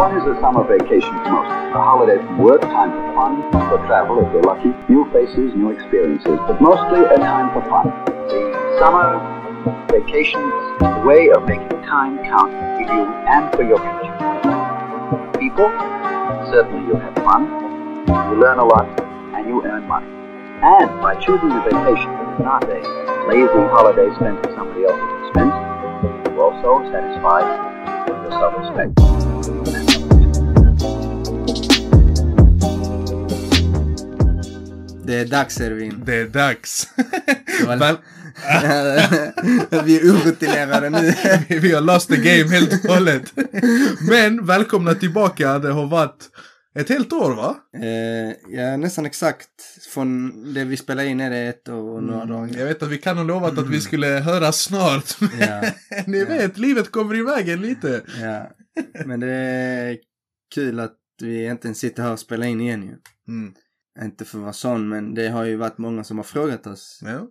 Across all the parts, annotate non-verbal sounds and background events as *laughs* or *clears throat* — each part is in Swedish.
When is a summer vacation for most? A holiday from work, time for fun, for travel if you're lucky, new faces, new experiences, but mostly a time for fun. The summer vacation is a way of making time count for you and for your future. People, certainly you have fun, you learn a lot, and you earn money. And by choosing a vacation that is not a lazy holiday spent at somebody else's expense, you also satisfy your self-respect. Det är dags Ervin. Det är dags. Väl, *laughs* Vi är orutinerade nu. vi har lost the game helt och hållet. Men välkomna tillbaka. Det har varit ett helt år va? Eh, ja, nästan exakt. Från det vi spelar in är det ett och några dagar. Jag vet att vi kan ha lovat att vi skulle höras snart. *laughs* Ja. Ni vet, livet kommer i vägen lite. Ja. Men det är kul att vi inte sitter här och spelar in igen ju. Mm. Inte för att vara sån, men det har ju varit många som har frågat oss. Ja.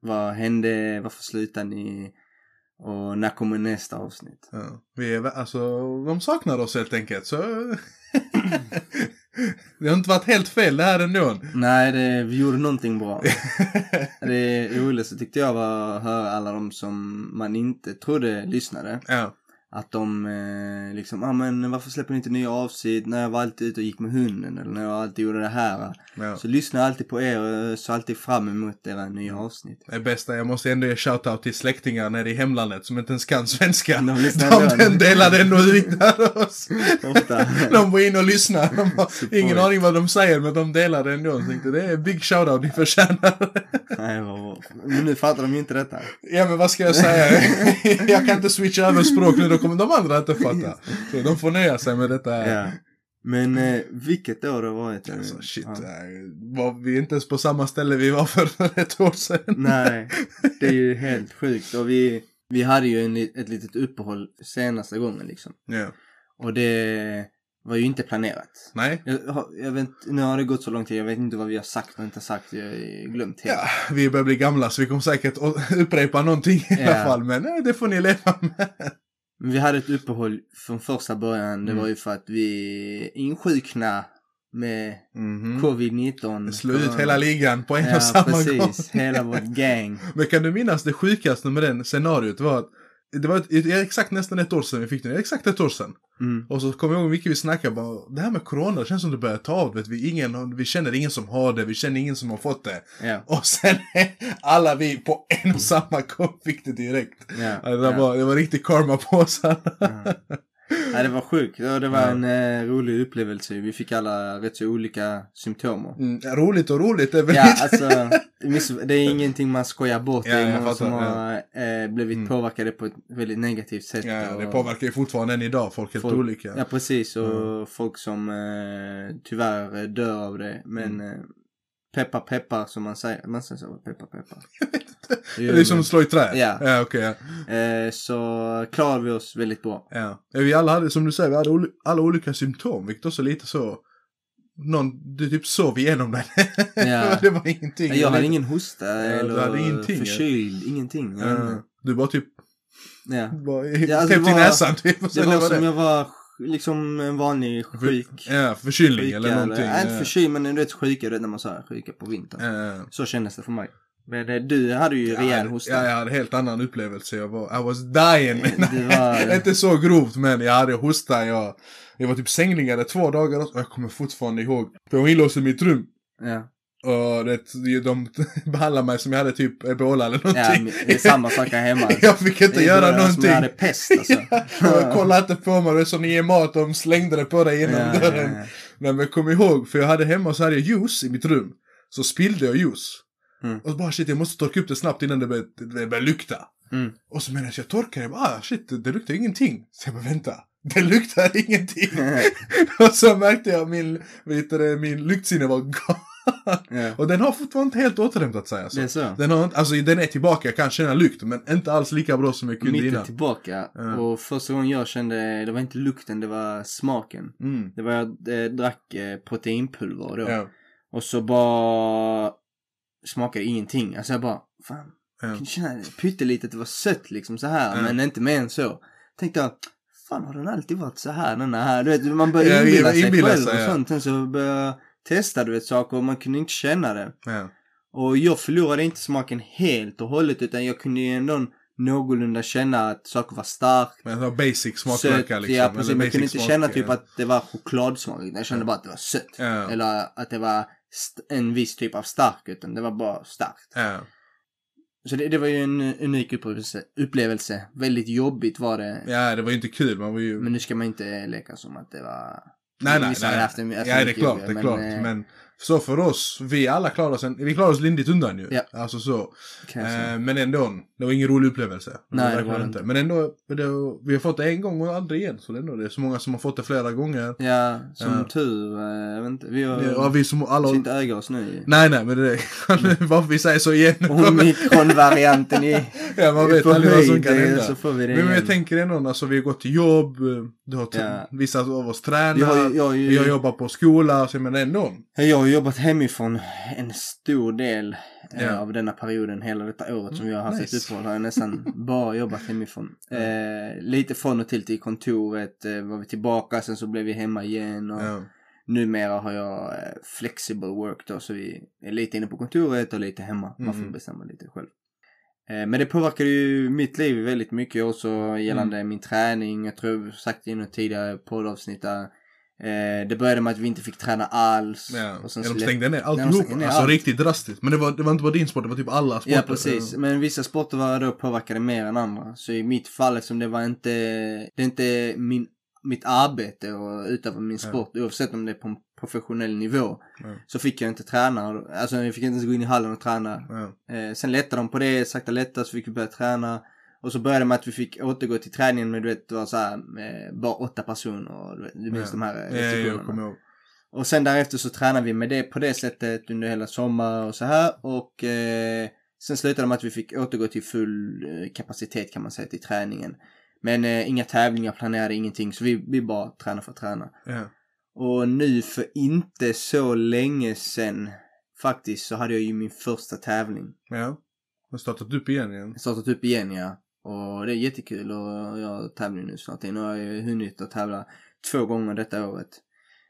Vad hände? Varför slutade ni? Och när kommer nästa avsnitt? Ja. Vi är, alltså, de saknar oss helt enkelt. Så... *laughs* det har inte varit helt fel det här ändå. Nej, det, vi gjorde någonting bra. *laughs* det roligaste tyckte jag var att höra alla de som man inte trodde lyssnade. ja. Att de eh, liksom, ja ah, men varför släpper ni inte nya avsnitt när jag var alltid ute och gick med hunden eller när jag alltid gjorde det här. ja. Så jag alltid på er och så alltid fram emot era nya avsnitt. Det bästa, jag måste ändå ge shoutout till släktingar nere i hemlandet som inte ens kan svenska. De De, delade ändå ut oss. *laughs* De var inne och lyssnade. De har ingen aning vad de säger men de delade ändå. Så tänkte, det är big shoutout ni förtjänar. Nej, vad bra. Men nu fattar de ju inte detta. Ja men vad ska jag säga? *laughs* jag kan inte switcha över språk nu, då kommer de andra inte fatta. *laughs* Så de får nöja sig med detta. här. Ja. Men eh, vilket år det har varit? Alltså shit, Ja. nej, var vi är inte ens på samma ställe vi var för *laughs* ett år sedan. Nej, *laughs* det är ju helt sjukt. Och vi, vi hade ju en, ett litet uppehåll senaste gången liksom. Ja. Och det var ju inte planerat. Nej. Jag, jag vet, nu har det gått så lång tid, jag vet inte vad vi har sagt och inte sagt. Jag har glömt helt. Ja, vi börjar bli gamla så vi kommer säkert upprepa någonting i alla Ja. fall. Men eh, det får ni leva med. Men vi hade ett uppehåll från första början. Det Mm. var ju för att vi insjukna med Mhm. covid-19. Slå ut hela ligan på en Ja, och samma precis. gång. *laughs* Hela vårt gang. Men kan du minnas det sjukaste med den scenariot var att det var ett, ett, exakt nästan ett år sedan vi fick den, exakt ett år sedan. Mm. Och så kommer jag ihåg mycket vi snackade bara, det här med corona det känns som det börjar ta av, vet vi, ingen, vi känner ingen som har det, vi känner ingen som har fått det. Ja. Och sen alla vi på en och samma gång fick det direkt. Ja. Ja, det, var, det var riktigt karma på oss alla. Ja, det var sjukt. Det var en eh, rolig upplevelse. Vi fick alla rätt så olika symptomer. Mm, roligt och roligt, det är väl Ja, alltså, det är ingenting man skojar bort. Ja, det är många som har eh, blivit Mm. påverkade på ett väldigt negativt sätt. Ja, ja, det och påverkar ju fortfarande än idag, folk är helt olika. Ja, precis. Och folk som eh, tyvärr eh, dör av det. Men Peppar peppar som man säger. Man säger så, peppar peppar. *laughs* Det är som att slå i trä. Ja. ja okej. ja. Eh, så klarade vi oss väldigt bra. Ja. Ja, Vi alla hade, som du säger, vi hade alla olika symptom, vilket också lite så... Någon, du typ sov igenom den. Ja. *laughs* det var ingenting. Jag hade ingen hosta du eller ingenting, ja. förkyld, ingenting. Vet inte. Ja. Du bara typ, Ja. bara Ja, alltså, det var- näsan typ. Och Det var var som det. jag var liksom en vanlig sjuk. Ja, förkylning sjuka eller någonting. Nej, inte förkyld men du vet sjuka, du vet när man sa sjuka på vintern. Ja. Så kändes det för mig. Men det, du hade ju rejäl hosta. Ja, jag hade helt annan upplevelse. Jag var, I was dying. *laughs* Var- *laughs* inte så grovt, men jag hade hosta. Jag, jag var typ sängliggande två dagar och jag kommer fortfarande ihåg. För jag var inlåst i mitt rum. Ja. Och det, de *laughs* behandlade mig som jag hade typ ebola eller ja, någonting. men det är samma sak här hemma. *laughs* jag fick inte Det göra bara Som någonting. jag hade pest alltså. *laughs* Jag kollade inte på mig, det är som ni ger mat, de slängde det på dig genom Ja, ja, dörren. ja. Nej men kom ihåg, för jag hade hemma så hade jag juice i mitt rum. Så spillde jag juice. Mm. Och bara shit, jag måste torka upp det snabbt innan det börjar, det lukta. Mm. Och så medan jag torkar, jag bara ah, shit, det, det luktar ingenting. Så jag bara vänta, det luktar ingenting. och så märkte jag min, du, det, min luktsinne var galen. Ja. *laughs* Och den har fortfarande inte helt återhämtat sig alltså. Det är så. Den, har, alltså, den är tillbaka, jag kan känna lukt, men inte alls lika bra som jag kunde Mitt är innan. tillbaka. Ja. Och första gången jag kände, det var inte lukten, det var smaken. Mm. Det var jag eh, drack eh, proteinpulver då. Ja. Och så bara smakade ingenting. Alltså jag bara, fan. Ja. Jag kunde känna pyttelitet, det var sött liksom så här. Ja. Men inte mer än så. Tänkte jag, fan har den alltid varit så här den här? Du vet, man börjar Ja, inbilla sig inbilla själv sig, och ja. sånt. Sen så började jag testa du vet saker och man kunde inte känna det. Ja. Och jag förlorade inte smaken helt och hållet utan jag kunde ju ändå någorlunda känna att saker var starkt. Men det var basic smaklökar liksom. ja precis. eller Man kunde inte smak, känna ja. typ att det var chokladsmak. Jag kände bara att det var sött. Ja. Eller att det var en viss typ av stark. Utan det var bara starkt. Ja. Så det, det var ju en unik upplevelse. upplevelse. Väldigt jobbigt var det. ja, det var ju inte kul. Man var ju... Men nu ska man inte leka som att det var... nej, nej, nej. haft en- ja, det är klart, det är men, klart. eh, Men så för oss, vi alla klarade oss, en, vi klarade oss lindrigt undan ju. Ja. Alltså så. Jag. Eh, men ändå, det var ingen rolig upplevelse. Nej, det var det inte. Men ändå, det, vi har fått det en gång och aldrig igen. Så det är, ändå, det är så många som har fått det flera gånger. Ja, som Ja. tur. eh, Jag vet inte. Vi har... Och vi som alla... inte äga oss nu. Nej, nej, men det *laughs* är varför vi säger så igen. Omikron-varianten i... *laughs* ja, man vet aldrig vad som kan eh, hända. Så får vi det Men, men jag igen. tänker ändå, alltså vi har gått till jobb, eh, du har Ja. vissa av oss tränar, jag, har ju- vi har jobbat på skola, så jag menar ändå. Jag har jobbat hemifrån en stor del eh, Ja. av denna perioden, hela detta året som vi har haft nice. ett uppehåll har jag nästan *laughs* bara jobbat hemifrån. Eh, lite från och till till kontoret, eh, var vi tillbaka, sen så blev vi hemma igen och Ja. numera har jag eh, flexible work då, så vi är lite inne på kontoret och lite hemma. Man får Mm. bestämma lite själv. Eh, men det påverkar ju mitt liv väldigt mycket också gällande Mm. min träning. Jag tror jag sagt i något tidigare poddavsnitt där. Eh, det började med att vi inte fick träna alls. Ja. Och sen ja, de stängde ner alltihop. alltså allt. riktigt drastiskt. Men det var, det var inte bara din sport, det var typ alla sporter. Ja precis, men vissa sporter var då påverkade mer än andra. Så i mitt fall eftersom det var inte, det är inte min, mitt arbete att utöva min Ja. sport oavsett om det är på en professionell nivå. Ja. Så fick jag inte träna, alltså jag fick inte ens gå in i hallen och träna. Ja. Eh, sen lättade de på det, sakta lätta så fick vi börja träna. Och så började det med att vi fick återgå till träningen med du vet, det var så här, eh, bara åtta personer och du, vet, du minns Ja. de här eh, Ja, ja, restriktionerna. kommer ihåg. Och sen därefter så tränade vi med det på det sättet under hela sommar och så här. Och eh, sen slutade det med att vi fick återgå till full eh, kapacitet kan man säga till träningen. Men eh, inga tävlingar planerade, ingenting. Så vi, vi bara tränade för att träna. Ja. Och nu för inte så länge sen faktiskt så hade jag ju min första tävling. Ja. Har startat upp igen igen. Startat upp igen ja. Och det är jättekul och jag har tävling nu snart. Nu har jag ju hunnit att tävla två gånger detta året.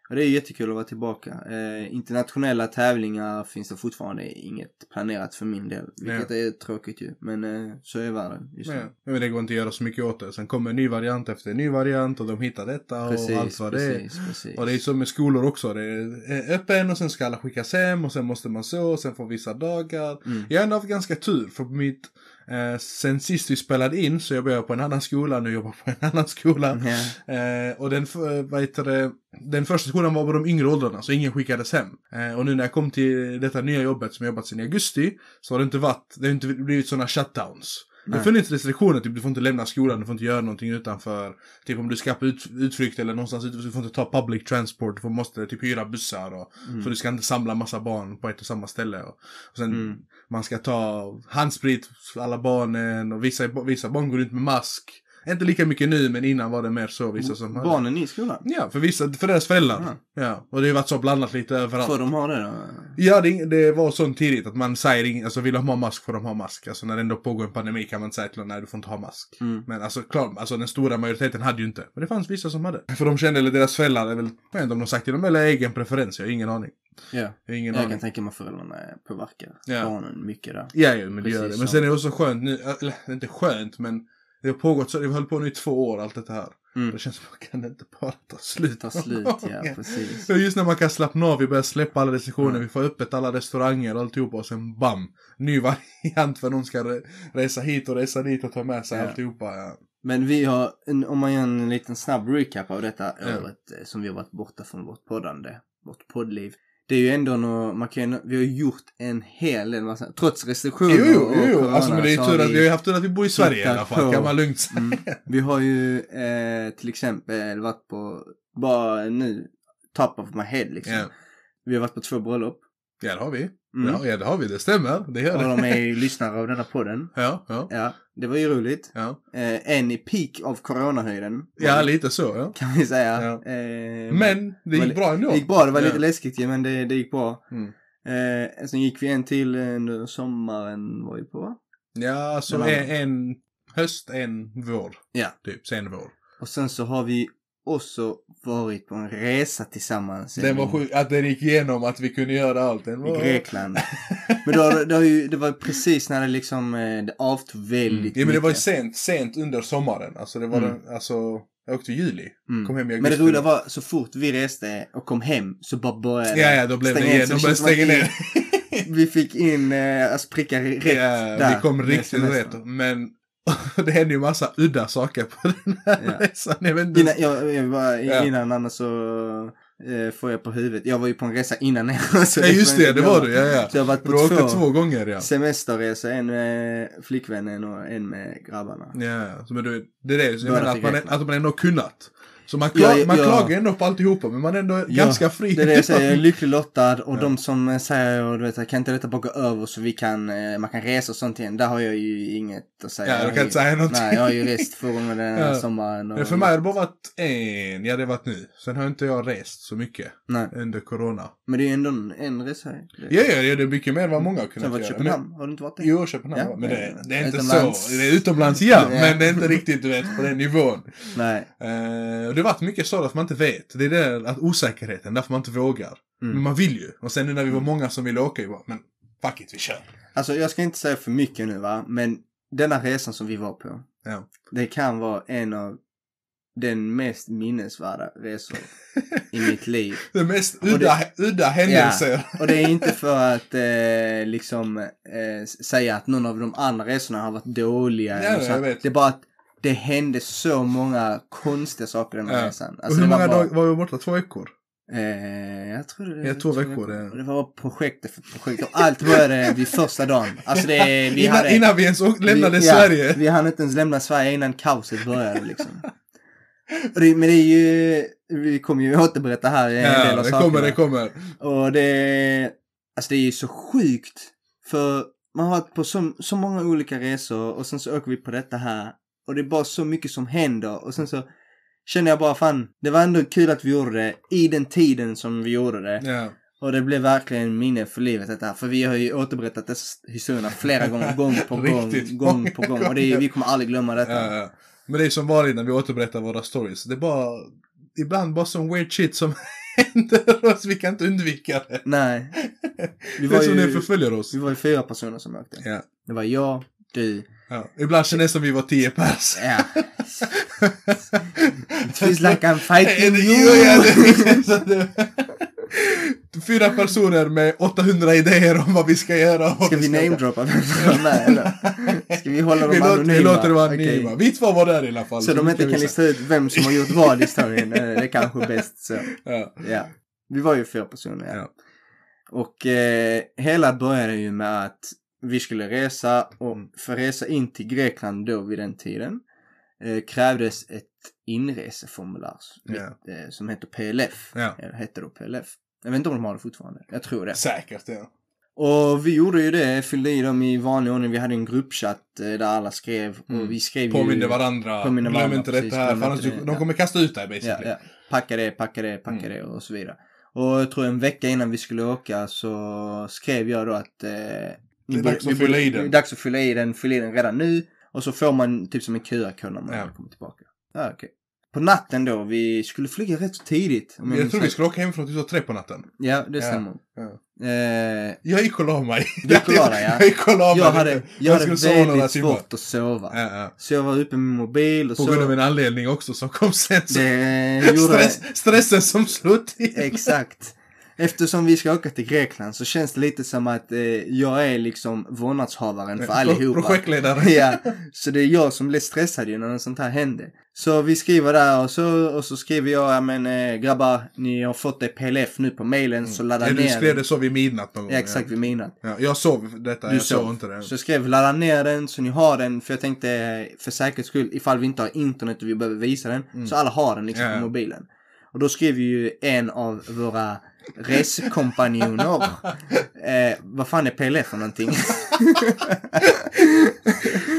Och det är jättekul att vara tillbaka. Eh, internationella tävlingar finns det fortfarande inget planerat för min del. Vilket är tråkigt ju. Men eh, så är världen just nu. Ja. Men det går inte att göra så mycket åt det. Sen kommer en ny variant efter en ny variant och de hittar detta och allt Precis, vad det är. precis, precis. Och det är som med skolor också. Det är öppen och sen ska alla skickas hem och sen måste man så och sen får vissa dagar. Mm. Jag har ändå haft ganska tur för mitt, eh, sen sist vi spelade in så jag började på en annan skola, nu jobbar jag på en *laughs* annan skola. Ja. Eh, och den, f- vad heter det, den första skolan var på de yngre åldrarna så ingen skickades hem. Eh, och nu när jag kom till detta nya jobbet som jag jobbat sedan i augusti så har det inte varit, det har inte blivit sådana shutdowns. Det har funnits restriktioner, typ du får inte lämna skolan, du får inte göra någonting utanför. Typ om du ska på ut, utflykt eller någonstans ute, du får inte ta public transport, du får, måste typ hyra bussar och, Mm. för du ska inte samla massa barn på ett och samma ställe. Och, och sen Mm. man ska ta handsprit för alla barnen och vissa, vissa barn går ut med mask. Inte lika mycket nu men innan var det mer så vissa som hade. Barnen i skolan? Ja, för vissa, för deras föräldrar. Ja. Ja, och det har varit så blandat lite överallt. Får de ha det då? Ja, det, det var sånt tidigt att man säger alltså vill de ha mask får de ha mask. Alltså när det ändå pågår en pandemi kan man säga till dem nej du får inte ha mask. Mm. Men alltså klart, alltså den stora majoriteten hade ju inte. Men det fanns vissa som hade. För de kände, eller deras föräldrar, jag vet inte om de sagt till dem eller egen preferens, jag har ingen aning. Ja. Jag Jag kan tänka mig föräldrarna påverkar Ja. barnen mycket där. Ja, ja, men det gör det. Precis Men sen är det också skönt nu, eller inte skönt, men det har pågått så, det hållit på nu i två år allt det här. Mm. Det känns som att kan det inte bara ta slut. Ta slut, ja precis. Just när man kan slappna av, vi börjar släppa alla restriktioner, Mm. vi får öppet alla restauranger och alltihopa och sen bam! Ny variant för någon ska re- resa hit och resa dit och ta med sig Ja. alltihopa. Ja. Men vi har, om man gör en liten snabb recap av detta Ja. året eh, som vi har varit borta från vårt poddande, vårt poddliv. Det är ju ändå något, man kan vi har gjort en hel del, massa, trots restriktioner Jo, jo, och jo, jo. corona alltså men det är ju tur att vi har haft tur att vi bor i Sverige i alla fall, på- kan man lugnt säga. Mm. Vi har ju eh, till exempel varit på, bara nu, top of my head liksom. Ja. Vi har varit på två bröllop. Ja, det har vi. Mm. Ja, ja, det har vi, det stämmer. Det gör Och det. de är ju *laughs* lyssnare av denna podden. Ja, ja, Ja, det var ju roligt. ja. Eh, en i peak av coronahöjden. Ja, lite så, ja. Kan vi säga. Ja. Eh, Men det gick bra ändå. Det gick bra, det var lite läskigt ju, men det, det gick bra. Mm. Eh, sen gick vi en till eh, under sommaren var vi på va? Ja, Den är en höst, en vår. Ja. Typ, sen vår. Och sen så har vi också varit på en resa tillsammans. Den var sjuk, att den gick igenom att vi kunde göra allt. Den I var... Grekland. Men då, var ju, det var precis när det liksom, eh, det avtog väldigt Ja men det var ju sent, sent under sommaren. Alltså det var Mm. den, alltså, jag åkte i juli. Mm. Kom hem i Men det augusti. roliga var, så fort vi reste och kom hem så bara började Ja, ja, då blev det igen. De började stänga vi- ner. *laughs* Vi fick in, eh, alltså prickar rätt Ja, där. vi kom riktigt rätt. Men *laughs* det hände ju massa udda saker på den här Ja. resan. Jag vet inte. Innan, jag, jag var, Ja. innan annars så eh, får jag på huvudet. Jag var ju på en resa innan er. *laughs* så ja just det, det var du. Ja, ja. Så jag har varit på två, två gånger ja. semesterresor. En med flickvännen och en med grabbarna. Ja, men du, det är det. Jag Båda menar att man, att man ändå kunnat. Så man, Ja, klag, ja, man ja. klagar ändå på alltihopa, men man är ändå ganska fri. Det är det jag säger, *laughs* jag är lyckligt lottad och Ja. de som säger, du vet, kan inte detta bara gå över så vi kan, eh, man kan resa och sånt igen. Där har jag ju inget att säga. Ja, du har kan inte säga någonting. Nej, jag har ju rest *laughs* två gånger den här Ja. sommaren. Och, Ja, för mig har det bara varit en, ja det har varit nu. Sen har inte jag rest så mycket Nej, under corona. men det är ju ändå en, en resa. Det- Ja, ja, ja, det är mycket mer än vad många har Sen kunnat var det göra. Köpenhamn, har du inte varit där? jo, Köpenhamn. Ja, men det, ja. det är inte Utomlands. så. Det är utomlands, ja, Ja. men det är inte riktigt, du vet, på den nivån. Nej. Och det har varit mycket så att man inte vet. Det är det, att osäkerheten, därför man inte vågar. Mm. Men man vill ju. Och sen nu när vi var många som ville åka, ju bara, men fuck it, vi kör. Alltså jag ska inte säga för mycket nu va, men denna resan som vi var på. Ja. Det kan vara en av den mest minnesvärda resor i mitt *laughs* liv. Det mest Och det- udda, udda händelser. Och det är inte för att eh, liksom eh, säga att någon av de andra resorna har varit dåliga. Nej, eller så. jag vet. Det är bara att det hände så många konstiga saker den här Ja. resan. och Alltså, hur det många dagar var vi borta? Två veckor? Eh, jag tror det Ja, två veckor, ja. Och Det var projektet för projekt. Och allt började vid första dagen. Alltså det, *laughs* vi innan, hade... innan vi ens lämnade vi, ja, Sverige. Vi hann inte ens lämna Sverige innan kaoset började liksom. Det, men det är ju, vi kommer ju återberätta här en del Ja, av det sakerna. kommer, det kommer. Och det, alltså det är ju så sjukt. För man har varit på så, så många olika resor och sen så åker vi på detta här. Och det är bara så mycket som händer. Och sen så känner jag bara fan, det var ändå kul att vi gjorde det i den tiden som vi gjorde det. Ja. Och det blev verkligen minne för livet detta. För vi har ju återberättat dessa historierna flera gånger, gång på gång, *laughs* gång på gång. Och det är, vi kommer aldrig glömma detta. Ja, ja. Men det är som vanligt när vi återberättar våra stories. Det är bara, ibland bara som weird shit som *laughs* händer oss. Vi kan inte undvika det. Nej. *laughs* Vi det var, är som det ju, förföljer oss. vi var ju fyra personer som åkte. Ja. Det var jag, du, Ja. Ibland känns det som vi var tio pers. ja. *laughs* It feels like I'm fighting you. *laughs* Fyra personer med 800 idéer om vad vi ska göra. Ska vi ska- namedroppa med eller? Ska vi hålla *laughs* dem vi anonyma? vi låter Okej. anonyma. Vi två var där i alla fall. Så de vi inte kan lista ut vem som har gjort vad i historien. Eh, Det är kanske bäst så. Ja. Ja. Vi var ju fyra personer. Ja. Och eh, hela började ju med att vi skulle resa och Mm. för att resa in till Grekland då vid den tiden eh, krävdes ett inreseformulär Ja. eh, som heter PLF. Ja. Eller hette då PLF. Jag vet inte om de har det fortfarande. Jag tror det. Säkert, ja. Och vi gjorde ju det, fyllde i dem i vanlig ordning. Vi hade en gruppchatt eh, där alla skrev Mm. och vi skrev Påminner ju... varandra. Påminner Glöm varandra, inte precis, detta här. För annars det, de ja. kommer kasta ut dig Ja, basically. ja. Packa det, packa det, packa Mm. det och så vidare. Och jag tror en vecka innan vi skulle åka så skrev jag då att... Eh, Det är dags att fylla i den. Det är dags att fylla i den, fylla i den redan nu. Och så får man typ som en QR-kod när man Ja. kommer tillbaka. Ja, okej. På natten då, vi skulle flyga rätt så tidigt. om Jag minns tror vi skulle åka hem från typ tre på natten. Ja, det Ja. stämmer. Ja. Eh, Jag gick och la mig. Du gick och la dig, ja. *laughs* Jag gick och la mig. jag hade, jag hade sova några väldigt svårt att sova. Ja, ja. Så jag var uppe med mobil och På grund av en anledning också som kom sen. Så Det *laughs* gjorde... Stress, stressen som slog till. Exakt. Eftersom vi ska åka till Grekland så känns det lite som att eh, jag är liksom vårdnadshavaren för allihopa. Projektledare. *laughs* ja, så det är jag som blir stressad ju när något sånt här händer. Så vi skriver där och så, och så skriver jag, ja men eh, grabbar, ni har fått det PLF nu på mailen så ladda Ja, du ner skrev det så vid midnatt någon gång. Ja, exakt vid midnatt. Ja, jag sov detta, Du jag såg sov. inte det. Så jag skrev ladda ner den så ni har den för jag tänkte för säkerhets skull ifall vi inte har internet och vi behöver visa den så alla har den liksom Mm. Ja, på ja. mobilen. Och då skrev ju en av våra reskompanjoner *laughs* eh, vad fan är PLF för någonting? *laughs*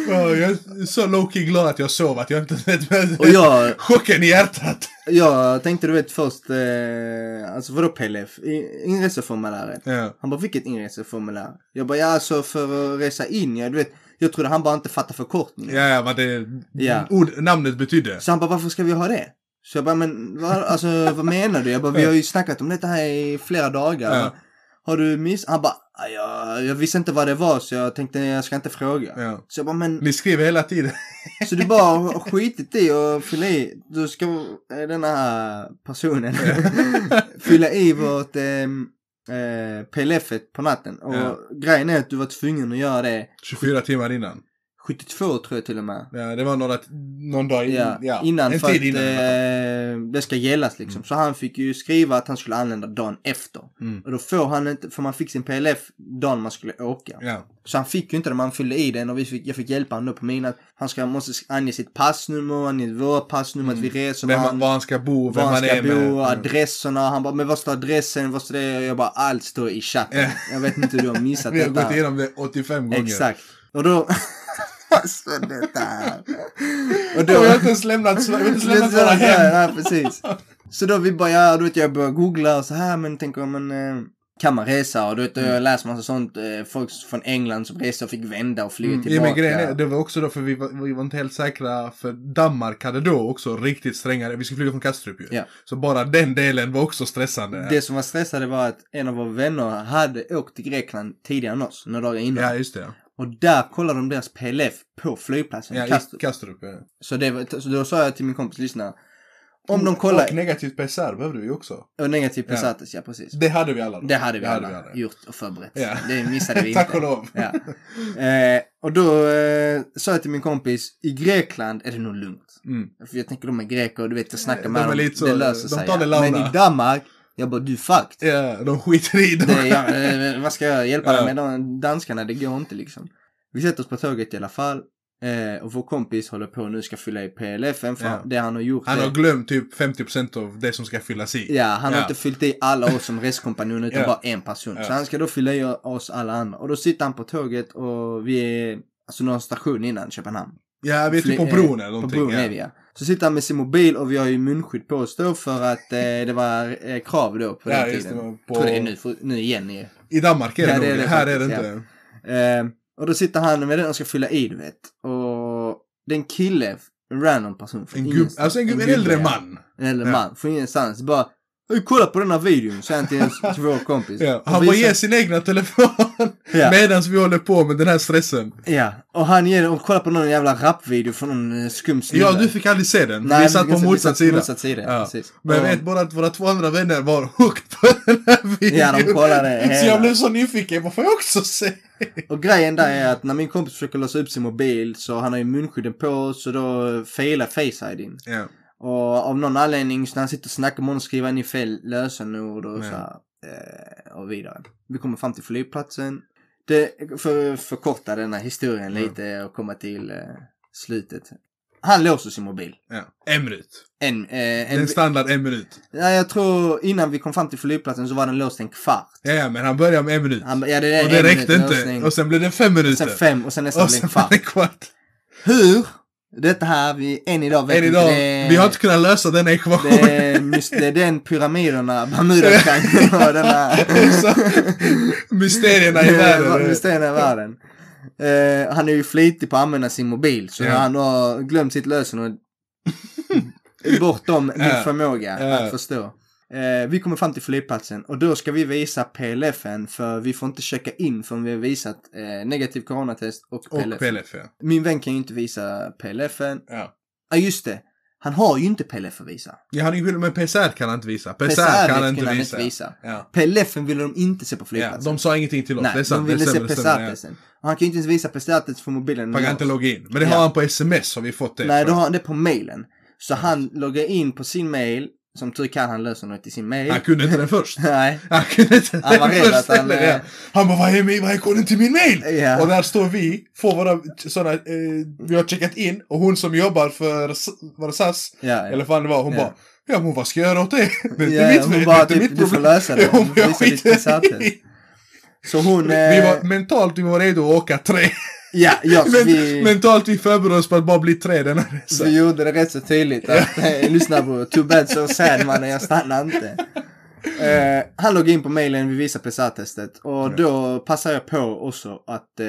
Ja, jag är så low-key glad att jag sov att jag inte vet Och jag, *laughs* chocken i hjärtat. jag tänkte du vet först, eh, alltså vadå PLF? I- Inreseformuläret. Ja. Han bara, vilket inreseformulär? Jag bara, ja alltså för att resa in, ja du vet. Jag trodde han bara inte fattade förkortningen. Ja, ja, vad det Ja. ord, namnet betydde. Så han bara, varför ska vi ha det? Så jag bara, men vad, alltså, vad menar du? Jag bara, vi har ju snackat om detta här i flera dagar. Ja. Har du miss... Han bara, "Ah, jag, jag visste inte vad det var så jag tänkte jag ska inte fråga. Ja. Så jag bara, men Ni skriver hela tiden. så du bara har skitit i att fylla i, du ska eh, den här personen *laughs* fylla i vårt eh, eh, PLF på natten. Och Ja. grejen är att du var tvungen att göra det 24 timmar innan. 72 tror jag till och med. Ja, det var några, någon dag in, Ja, ja, innan en för att innan. Eh, det ska gällas liksom. Så han fick ju skriva att han skulle anlända dagen efter. Mm. Och då får han inte, för man fick sin PLF dagen man skulle åka. Ja. Så han fick ju inte det, man fyllde i den och vi fick, jag fick hjälpa honom då på mina. Han ska, måste ange sitt passnummer, ange vårt passnummer, att vi reser med Vem, han, var han ska bo, vem var han han ska bo, med. bo, adresserna. Han bara, men vad står adressen, vad står det? Och jag bara, allt står i chatten. Jag vet inte hur du har missat Vi har gått igenom det 85 gånger. Exakt. Och då alltså detta här. Och Och jag har inte ens lämnat, jag har inte lämnat våra hem. Ja, precis. Så då vi bara, ja, du vet jag började googla och så här, men tänker men eh, kan man resa? Och du vet, Mm. jag läser massa sånt, eh, folk från England som reste och fick vända och flyga Mm, ja, tillbaka. men grejen är, det var också då för vi var, vi var inte helt säkra, för Danmark hade då också riktigt strängare, vi skulle flyga från Kastrup ju. Ja. Så bara den delen var också stressande. Det som var stressade var att en av våra vänner hade åkt till Grekland tidigare än oss, några dagar innan. Ja, just det. Och där kollade de deras PLF på flygplatsen. Ja, i Kastrup. Kastrup. ja. Så, det var, så då sa jag till min kompis, lyssna. Om de kollar, Och negativt PCR behövde vi också. och negativ Ja. Pesates, ja precis. Det hade vi alla då. Det hade vi Det alla hade vi alla. gjort och förberett. Ja. Det missade vi *laughs* inte. Tack och lov. Ja. Eh, och då eh, sa jag till min kompis, i Grekland är det nog lugnt. Mm. För jag tänker de är greker och du vet jag snackar De med är dem, lite så, det löser de sig. tar det ja. Men i Danmark, jag bara du fucked. Ja, de skiter i det. Det, ja, eh, vad ska jag hjälpa Ja. dig med de danskarna, det går inte liksom. Vi sätter oss på tåget i alla fall. Eh, och vår kompis håller på nu ska fylla i PLFen för Ja. det han har gjort Han har glömt typ 50% av det som ska fyllas i. Ja, han har Ja. inte fyllt i alla oss som reskompanjon utan Ja. bara en person. Så han ska då fylla i oss alla andra. Och då sitter han på tåget och vi är alltså några station innan Köpenhamn. Ja, vi är typ på bron eller På någonting. bron ja. är vi ja. Så sitter han med sin mobil och vi har ju munskydd på oss då för att eh, det var eh, krav då på Ja, den tiden. det, på- tror det är nu, för, nu igen i I Danmark är det Ja, det är det. Här är det inte. Eh, och då sitter han med den och ska fylla i, du vet. Och det är en kille, en random person. En gubb, ingenstans. alltså en, gubb, en gubbe, äldre ja. man. En äldre Ja. man, från ingenstans. Bara, "Oj, kolla på den här videon, säger han till, till vår kompis. Ja, han bara ger sin egna telefon Ja. *laughs* medan vi håller på med den här stressen. Ja, och han ger och kollar på någon jävla rapvideo från någon eh, skum snubbe. Ja, du fick aldrig se den. Nej, vi satt på motsatt sida. motsatt sida, Ja. Men jag vet bara att våra två andra vänner var hooked på den här videon. Ja, de kollade *laughs* Så hela. jag blev så nyfiken, vad får jag också se? Och grejen där är att när min kompis försöker låsa upp sin mobil så han har ju munskydden på så då failar Face ID. Och av någon anledning när han sitter och snackar med honom skriver han in fel lösenord och Ja. så här, eh, och vidare. Vi kommer fram till flygplatsen. Det, för att förkorta den här historien Mm. lite och komma till eh, slutet. Han låser sin mobil. ja. En minut. En, eh, en, En standard en minut. ja, jag tror innan vi kom fram till flygplatsen så var den låst en kvart. Ja, men han började med en minut. Han, ja, det är och det räckte minut inte. låsning. Och sen blev det fem minuter. sen fem och sen nästan och sen en kvart. en kvart. Hur? Detta här, vi, än idag vet Än inte. idag, det, vi har inte kunnat lösa den det, ekvationen. mys- det är den pyramiderna, Bermudatriangeln och den här... *laughs* Mysterierna i *laughs* världen. Mysterierna i världen. Eh, han är ju flitig på att använda sin mobil, så Ja. han har glömt sitt lösenord *laughs* bortom min Ja. förmåga Ja. att förstå. Eh, vi kommer fram till flygplatsen och då ska vi visa PLFen för vi får inte checka in förrän vi har visat eh, negativ coronatest och PLF. Och PLF, ja. Min vän kan ju inte visa PLFen. ja. Ja just det, han har ju inte PLF att visa. Jag hade ingen men PCR kan han inte visa. PCR, PCR kan han inte han visa. inte visa. Ja. PLFen ville de inte se på ja, flygplatsen. de sa ingenting till oss. Nej, det är sant. de ville se ja. PCR-testen. Och han kan ju inte ens visa PCR-testet på mobilen. Man kan inte logga in. Men det Ja. har han på sms har vi fått det. Nej, då har han det på mailen. Så han loggar in på sin mail, som tur kan han lösa något i sin mail. Han kunde inte den först. *laughs* Nej. Han kunde inte Han var den först han, heller, eh, ja. Han bara, vad är, vad är koden till min mail? Ja. Och där står vi, får våra sådana, eh, vi har checkat in och hon som jobbar för, var det SAS? Ja, ja. Eller vad fan det var, hon Ja. bara, ja men vad ska jag göra åt det? *laughs* Det är inte Ja, mitt, hon det bara, inte typ, mitt du får problem. lösa det. Får jag skiter i. Så hon... Vi eh, var mentalt, vi var redo att åka tre. Ja, ja *laughs* Men, vi, Mentalt vi förbereder oss på att bara bli tre denna resa. vi gjorde det rätt så tydligt att eh, lyssna på Too bad so sad mannen, jag stannar inte. Eh, han loggar in på mailen, vi visar PCR-testet och då passar jag på också att eh,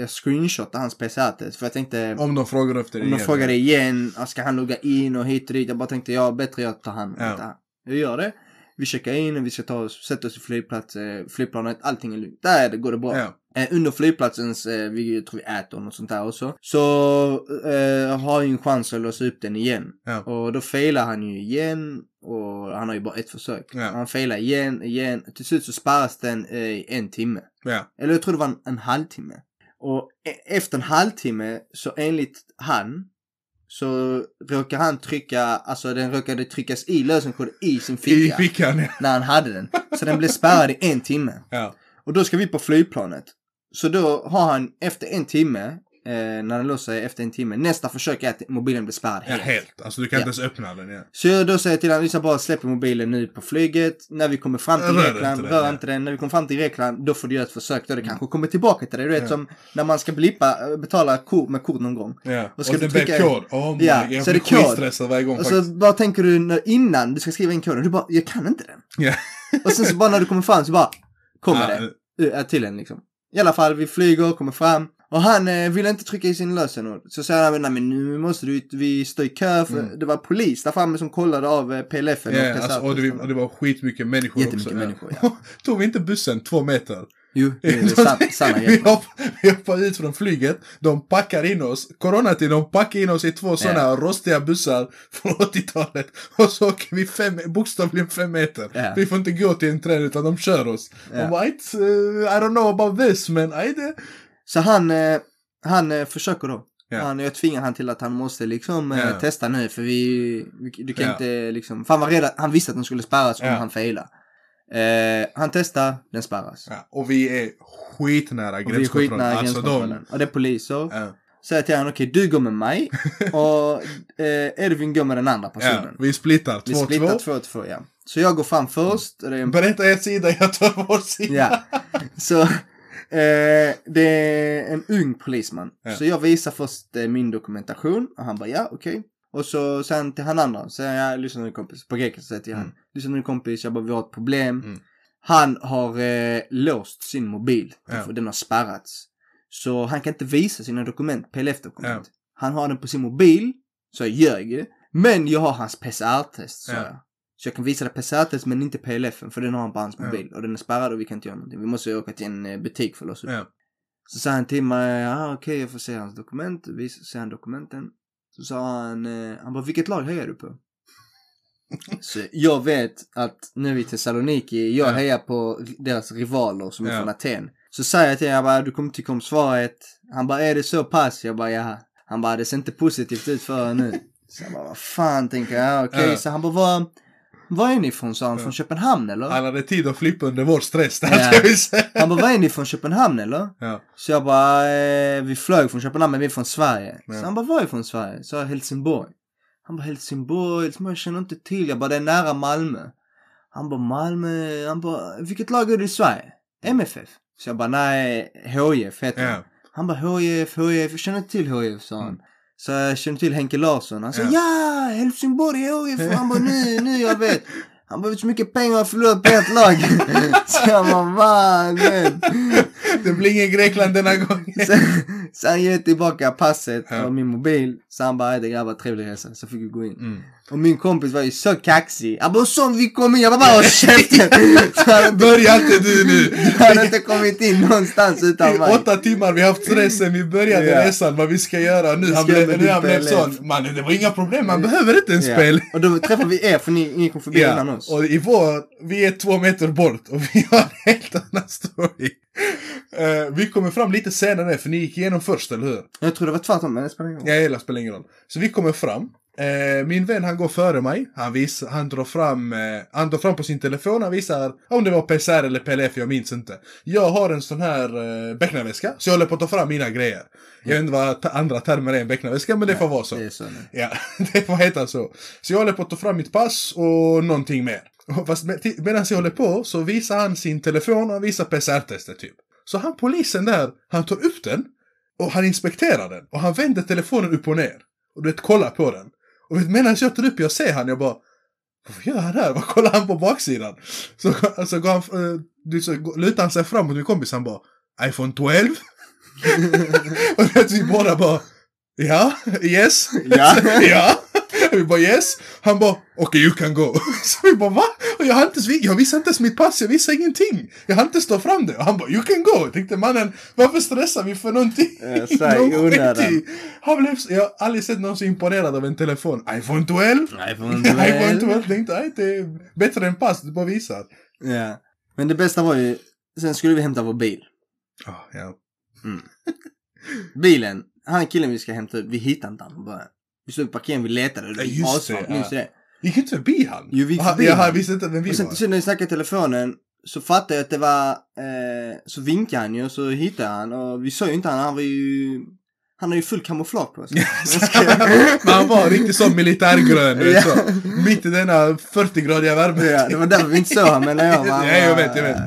jag screenshotar hans PCR-test för jag tänkte Om de frågar efter det om de igen. frågar igen, ska han logga in och hit och dit? Jag bara tänkte, ja bättre jag tar hand om Ja. Jag gör det. Vi checkar in och vi ska ta oss, sätta oss i flygplats, flygplanet, allting är lugnt. Där det går det bra. Ja. Eh, under flygplatsens, eh, vi tror vi äter något sånt där också. Så eh, har jag ju en chans att låsa upp den igen. Ja. Och då failar han ju igen. Och han har ju bara ett försök. Ja. Han failar igen, igen. Till slut så sparas den eh, i en timme. Ja. Eller jag tror det var en, en halvtimme. Och e- efter en halvtimme så enligt han så råkar han trycka, alltså den råkade tryckas i lösenkod i sin I ficka. fickan, ja. när han hade den. Så den blev spärrad i en timme. ja. Och då ska vi på flygplanet. Så då har han efter en timme, eh, när den låser sig efter en timme, nästa försök är att mobilen blir spärrad Ja, helt. helt. Alltså du kan Ja. inte ens öppna den. Ja. Så jag då säger till honom, Lisa bara släpper mobilen nu på flyget. När vi kommer fram till Grekland, rör inte den. När vi kommer fram till Grekland, då får du göra ett försök. Då det kanske kommer tillbaka till dig. Du vet Ja. som när man ska blippa, eh, betala kort med kort någon gång. Ja. Och ska och du det blir trycka- kod. Oh my Ja, God, jag så är blir skitstressad varje gång Och så faktiskt. bara tänker du när, innan du ska skriva in koden, du bara, jag kan inte den. Ja. Och sen så bara när du kommer fram så bara, kommer Ja, det. till en liksom. I alla fall, vi flyger, kommer fram. Och han eh, ville inte trycka i sin lösenord. Så säger han, nej men nu måste du, vi står i kö för Mm. det var polis där framme som kollade av eh, PLF. Ja, alltså, och, det, och det var skitmycket människor Jättemycket också. människor, ja. *laughs* Tog vi inte bussen två meter? Jo, det är *laughs* san, sanna vi, grejer. hopp, vi hoppar ut från flyget, de packar in oss, coronatid, de packar in oss i två sådana Ja. rostiga bussar från *laughs* 80-talet. Och så åker vi fem, bokstavligen fem meter. Ja. Vi får inte gå till en träd utan de kör oss. Ja. Och bara, "It's, uh, I don't know about this, men I det. Så han, eh, han eh, försöker då. Ja. Han, jag tvingar han till att han måste liksom eh, testa nu för vi, du kan inte liksom, för han var redan, han visste att den skulle spärras om han failade. Eh, han testar, den spärras. Ja, och vi är skitnära Och gränskontrollen. Alltså gränskontrollen. Och det är poliser. Ja, Säger till honom, okej du går med mig *laughs* och eh, Edvin går med den andra ja, personen. vi splittar vi 2-2. splittar två två, ja. Så jag går fram först. Och det är en Berätta er sida, jag tar vår sida. Ja. Så eh, det är en ung polisman. Ja. Så jag visar först eh, min dokumentation och han bara ja okej. Och så sen till han andra säger jag lyssna nu kompis. På grekiska säger till han. Mm. Lyssna nu kompis, jag bara vi har ett problem. Mm. Han har eh, låst sin mobil. Ja. För den har spärrats. Så han kan inte visa sina dokument, PLF-dokument. Han har den på sin mobil. Så jag ljög ju. Men jag har hans PCR-test sa Ja. jag. Så jag kan visa det PCR-test men inte PLF för den har han på hans Ja. mobil. Och den är spärrad och vi kan inte göra någonting. Vi måste åka till en eh, butik för att låsa upp. Ja. Så sa han till mig, ja okej jag får se hans dokument. Vis, se han dokumenten. Så sa han, eh, han bara vilket lag hejar du på? *laughs* så jag vet att nu i Thessaloniki, jag Ja. hejar på deras rivaler som är Ja. från Aten. Så säger jag till honom, jag bara, du kommer tycka om svaret. Han bara, är det så pass? Jag bara, ja. Han bara, det ser inte positivt ut för er nu. *laughs* Så jag bara, vad fan tänker jag, ja, okej. Ja. Så han bara, var, var är ni ifrån? Sa han, från Köpenhamn eller? Han hade tid att flippa under vår stress, Ja. Han bara, var är ni från Köpenhamn eller? Ja. Så jag bara, eh, vi flög från Köpenhamn men vi är från Sverige. Ja. Så han bara, var är från Sverige? Så jag, Helsingborg. Han bara, Helsingborg, jag känner inte till. Jag bara, det är nära Malmö. Han bara, Malmö, han bara, vilket lag är du i Sverige? MFF? Så jag bara, nej, HIF heter. Ja. Han bara, HIF, HIF, jag känner inte till HIF, sa han. Så jag känner till Henke Larsson. Han sa, Ja. ja, Helsingborg, HIF. Han bara, nu, nu jag vet. *laughs* Han vet du så mycket pengar jag har förlorat på ett lag? *laughs* så jag bara, mannen. Det blir ingen Grekland denna gången. *laughs* Sen, sen ger jag tillbaka passet Ja. och min mobil. Så han bara, det grabbar trevlig resa. Så fick vi gå in. Mm. Och min kompis var ju så kaxig. Han bara, som vi kom in. Jag bara, bara håll käften. Börja inte du nu! han hade inte kommit in någonstans utan I mig. åtta timmar, vi har haft stress sen vi började Ja. resan, vad vi ska göra. Nu Vi han ska blev, nu han blev sån, man det var inga problem, man behöver inte en spel. Och då träffade vi er för ni, ni kom förbi innan Ja, oss. och i vår, vi är två meter bort och vi har en helt annan story. Eh, vi kommer fram lite senare, för ni gick igenom först, eller hur? Jag tror det var tvärtom men det spelar ingen roll. Jag gillar, spelar ingen roll. Så vi kommer fram. Eh, min vän han går före mig. Han, vis, han, drar fram, eh, han drar fram på sin telefon. Han visar om det var PCR eller PLF, jag minns inte. Jag har en sån här eh, becknarväska. Så jag håller på att ta fram mina grejer. Jag vet inte vad ta- andra termer är en becknarväska, men det får vara så. Det så. Ja, *laughs* det får heta så. Så jag håller på att ta fram mitt pass och någonting mer. Fast med, medan jag håller på så visar han sin telefon och han visar PCR-testet typ. Så han polisen där, han tar upp den. Och han inspekterar den. Och han vänder telefonen upp och ner. Och du vet, kollar på den. Och medan jag tar upp jag ser han, jag bara vad gör han här? Vad kollar han på baksidan? Så, så, går han, eh, du, så lutar han sig fram mot min kompis, han bara iPhone 12? *laughs* och vet, vi båda bara Ja, yes. Ja. *laughs* ja. Vi bara yes. Han bara okej okay, you can go. *laughs* Så vi bara va? Jag, inte, jag visste inte ens mitt pass, jag visste ingenting. Jag hann inte stå fram det. Och han bara you can go. Jag tänkte mannen varför stressar vi för någonting? Ja. *laughs* Han blev, jag har aldrig sett någon så imponerad av en telefon. iPhone 12? *laughs* iPhone 12. iPhone 12. Tänkte nej det är bättre än pass, du bara visar. Ja. Men det bästa var ju, sen skulle vi hämta vår bil. Oh, ja. Mm. Bilen, han killen vi ska hämta ut, vi hittade inte han början. Vi stod i parkeringen, vi letade. Ja, just det, minns ja. det? Gick inte förbi han? Jo, vi gick Han- förbi Jag han. visste inte vem vi Och sen var. slut när vi snackade i telefonen så fattade jag att det var, eh, så vinkade han ju och så hittade han och vi såg ju inte han, han var ju, han har ju full kamouflage på sig. *laughs* Men han var riktigt sån militärgrön, vet, så. Ja. Mitt i denna 40-gradiga värme. Ja, det var därför vi inte såg honom, men när jag var... Ja, jag vet, jag vet. *laughs*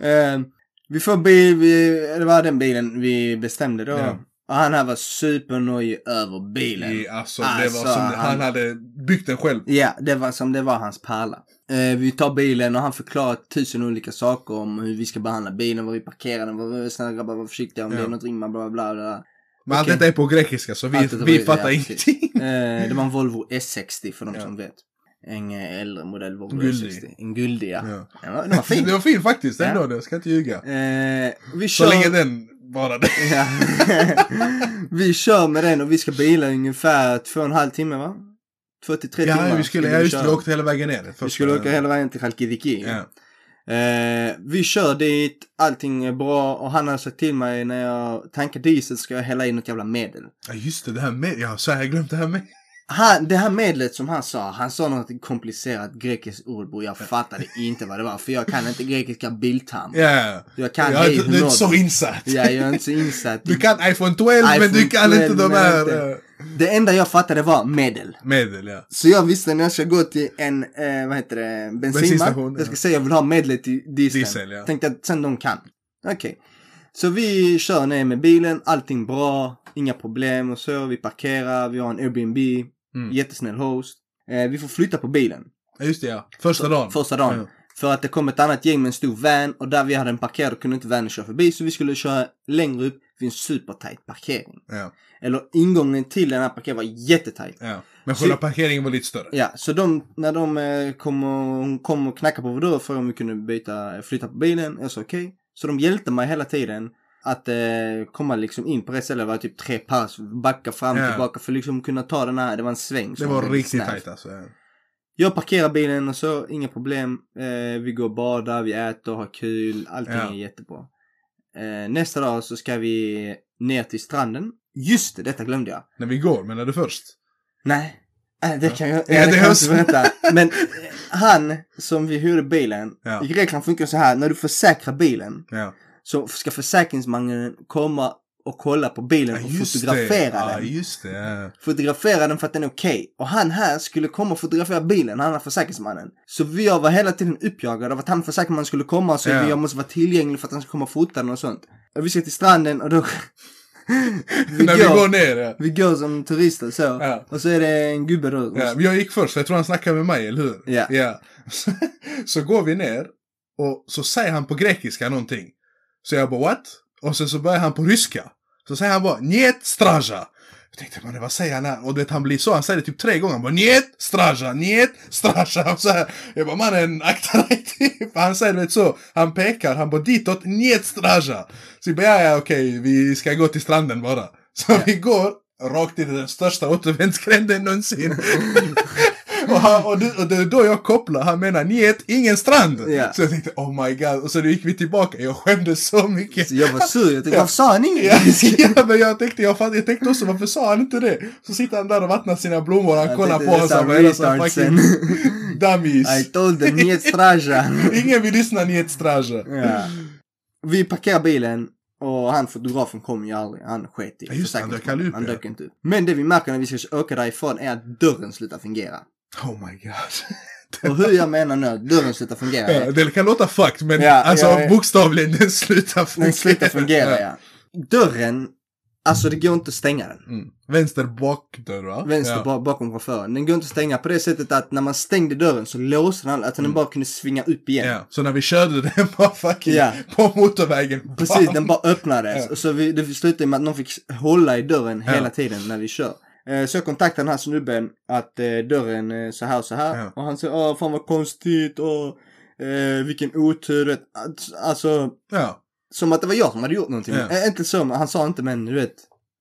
Eh, vi får bil, vi, det var den bilen vi bestämde då. Ja. Och han här var supernojig över bilen. I, alltså, det Alltså, var som han, han- hade byggt den själv. Ja, det var som det var hans pärla. Eh, vi tar bilen och han förklarar tusen olika saker om hur vi ska behandla bilen, var vi parkerar den, var, snälla grabbar var försiktiga om Ja. det är något ring, bla bla bla. Men allt Okej. detta är på grekiska så vi, Allt vi var- fattar ja, ingenting. Eh, det var en Volvo S60 för de Ja. som vet. En eh, äldre modell Volvo Guldig. S60. En guldig ja. Ja. Den var, den var fin. *laughs* Det var fin faktiskt, Ja. ändå. Jag ska inte ljuga. Eh, vi Så länge den bara det. Ja. *laughs* vi kör med den och vi ska bila ungefär två och en halv timme va? Två till tre timmar. Ja, vi skulle, ska ja just det, köra. vi åkte hela vägen ner. Vi skulle åka hela vägen till Chalkidiki. Ja. Eh, vi kör dit, allting är bra och han har sagt till mig när jag tankar diesel ska jag hälla i något jävla medel. ja, just det, det här med. Ja, så har jag glömt det här med. Han, det här medlet som han sa, han sa något komplicerat grekiskt ord och jag fattade inte vad det var för jag kan inte grekiska bildtermer. Ja. Jag kan ja, du, du är inte så insatt. Ja, jag är inte så insatt. Du kan iPhone 12 men du iPhone kan 12, inte de här inte. eh, Det enda jag fattade var medel. medel. Ja. Så jag visste när jag ska gå till en, eh, vad heter det, bensinmack. Jag ska säga jag vill ha medlet till dieseln. Diesel, ja. Tänkte att sen de kan. Okej. Så vi kör ner med bilen, allting bra, inga problem och så. Vi parkerar, vi har en Airbnb, Mm. jättesnäll host. Eh, vi får flytta på bilen. Just det ja. Första dagen. Första dagen. Ja. För att det kom ett annat gäng med en stor van och där vi hade en parkerad kunde inte vanen köra förbi så vi skulle köra längre upp vid en supertight parkering. Ja. Eller ingången till den här parkeringen var jättetajt. ja. Men Så- själva parkeringen var lite större. Ja, så de, när de eh, kom och, kom och knackade på vår dörr och frågade om vi kunde byta, flytta på bilen. Jag sa okej. Så de hjälpte mig hela tiden att eh, komma liksom in på rätt ställe. Det var typ tre pass, backa fram Ja. tillbaka för liksom kunna ta den här, det var en sväng. Det var riktigt snäv. tajt alltså. Ja. Jag parkerar bilen och så, inga problem. Eh, vi går och badar, vi äter, har kul, allting Ja. är jättebra. Eh, nästa dag så ska vi ner till stranden. Just det, detta glömde jag. När vi går, men är det först? Nej. Äh, det kan jag, Ja, ja, det kan jag inte berätta. *laughs* Men eh, han som vi hyrde bilen. Ja. I Grekland funkar så här. När du försäkrar bilen. Ja. Så ska försäkringsmannen komma och kolla på bilen Ja, och fotografera det. Ja, den. just det. Ja. Fotografera den för att den är okej. Och han här skulle komma och fotografera bilen, han är försäkringsmannen. Så vi var hela tiden uppjagade av att han försäkringsmannen skulle komma och så Ja. jag måste vara tillgänglig för att han ska komma och fota den och sånt. Och vi ska till stranden och då... vi, *laughs* När vi går ner, ja. vi går som turister så. Ja. Och så är det en gubbe då. ja. Jag gick först, för jag tror han snackade med mig, eller hur? Ja. ja. Så, *laughs* så går vi ner och så säger han på grekiska någonting. Så jag bara what? Och sen så börjar han på ryska. Så säger han bara njet straja. Jag tänkte man vad säger han här? Och du vet han blir så, han säger det typ tre gånger. Han bara njet straja, njet straja. Och *laughs* så här. Jag bara mannen akta dig *laughs* typ. Han säger vet så, han pekar, han bara ditåt, njet straja. Så jag bara ja, ja okej, vi ska gå till stranden bara. Så vi går rakt in i den största återvändsgränden någonsin. *laughs* och, han, och, det, och det är då jag kopplar, han menar njet, ingen strand. Ja. Så jag tänkte oh my god, och så gick vi tillbaka, jag skämdes så mycket. Så jag var sur, jag tänkte varför sa han inget? *laughs* Ja, men jag tänkte, jag, jag tänkte också varför sa han inte det? Så sitter han där och vattnar sina blommor, han Jag kollar på oss, han bara, retards fucking *laughs* dummies. I told them, niet straja. *laughs* Ingen vill lyssna njet straja. ja. Vi parkerar bilen och han fotografen kom ju aldrig. Han sket i Ja, just det, han dök aldrig upp, Han dök inte upp. Men det vi märker när vi ska åka därifrån är att dörren slutar fungera. Oh my god. *laughs* Och hur jag menar nu dörren slutar fungera. Ja, det kan låta fucked men Ja, alltså ja, bokstavligen den slutar fungera. Den slutar fungera ja. Dörren, alltså det går inte att stänga den. Mm. Vänster bakdörr va? Vänster ba- bakom chauffören. Den går inte att stänga på det sättet att när man stängde dörren så låste den, att den bara kunde svinga upp igen. Mm. Så när vi körde den *laughs* bara fucking på motorvägen. Precis, bam! den bara öppnades. Och så vi, det slutade med att någon fick hålla i dörren hela tiden när vi kör. Eh, Så jag kontaktade den här snubben att eh, dörren är så här och så här. Ja. Och han sa åh fan vad konstigt och eh, vilken otur. Att- Alltså, Ja. som att det var jag som hade gjort någonting. Ja. Inte så, han sa inte men du vet.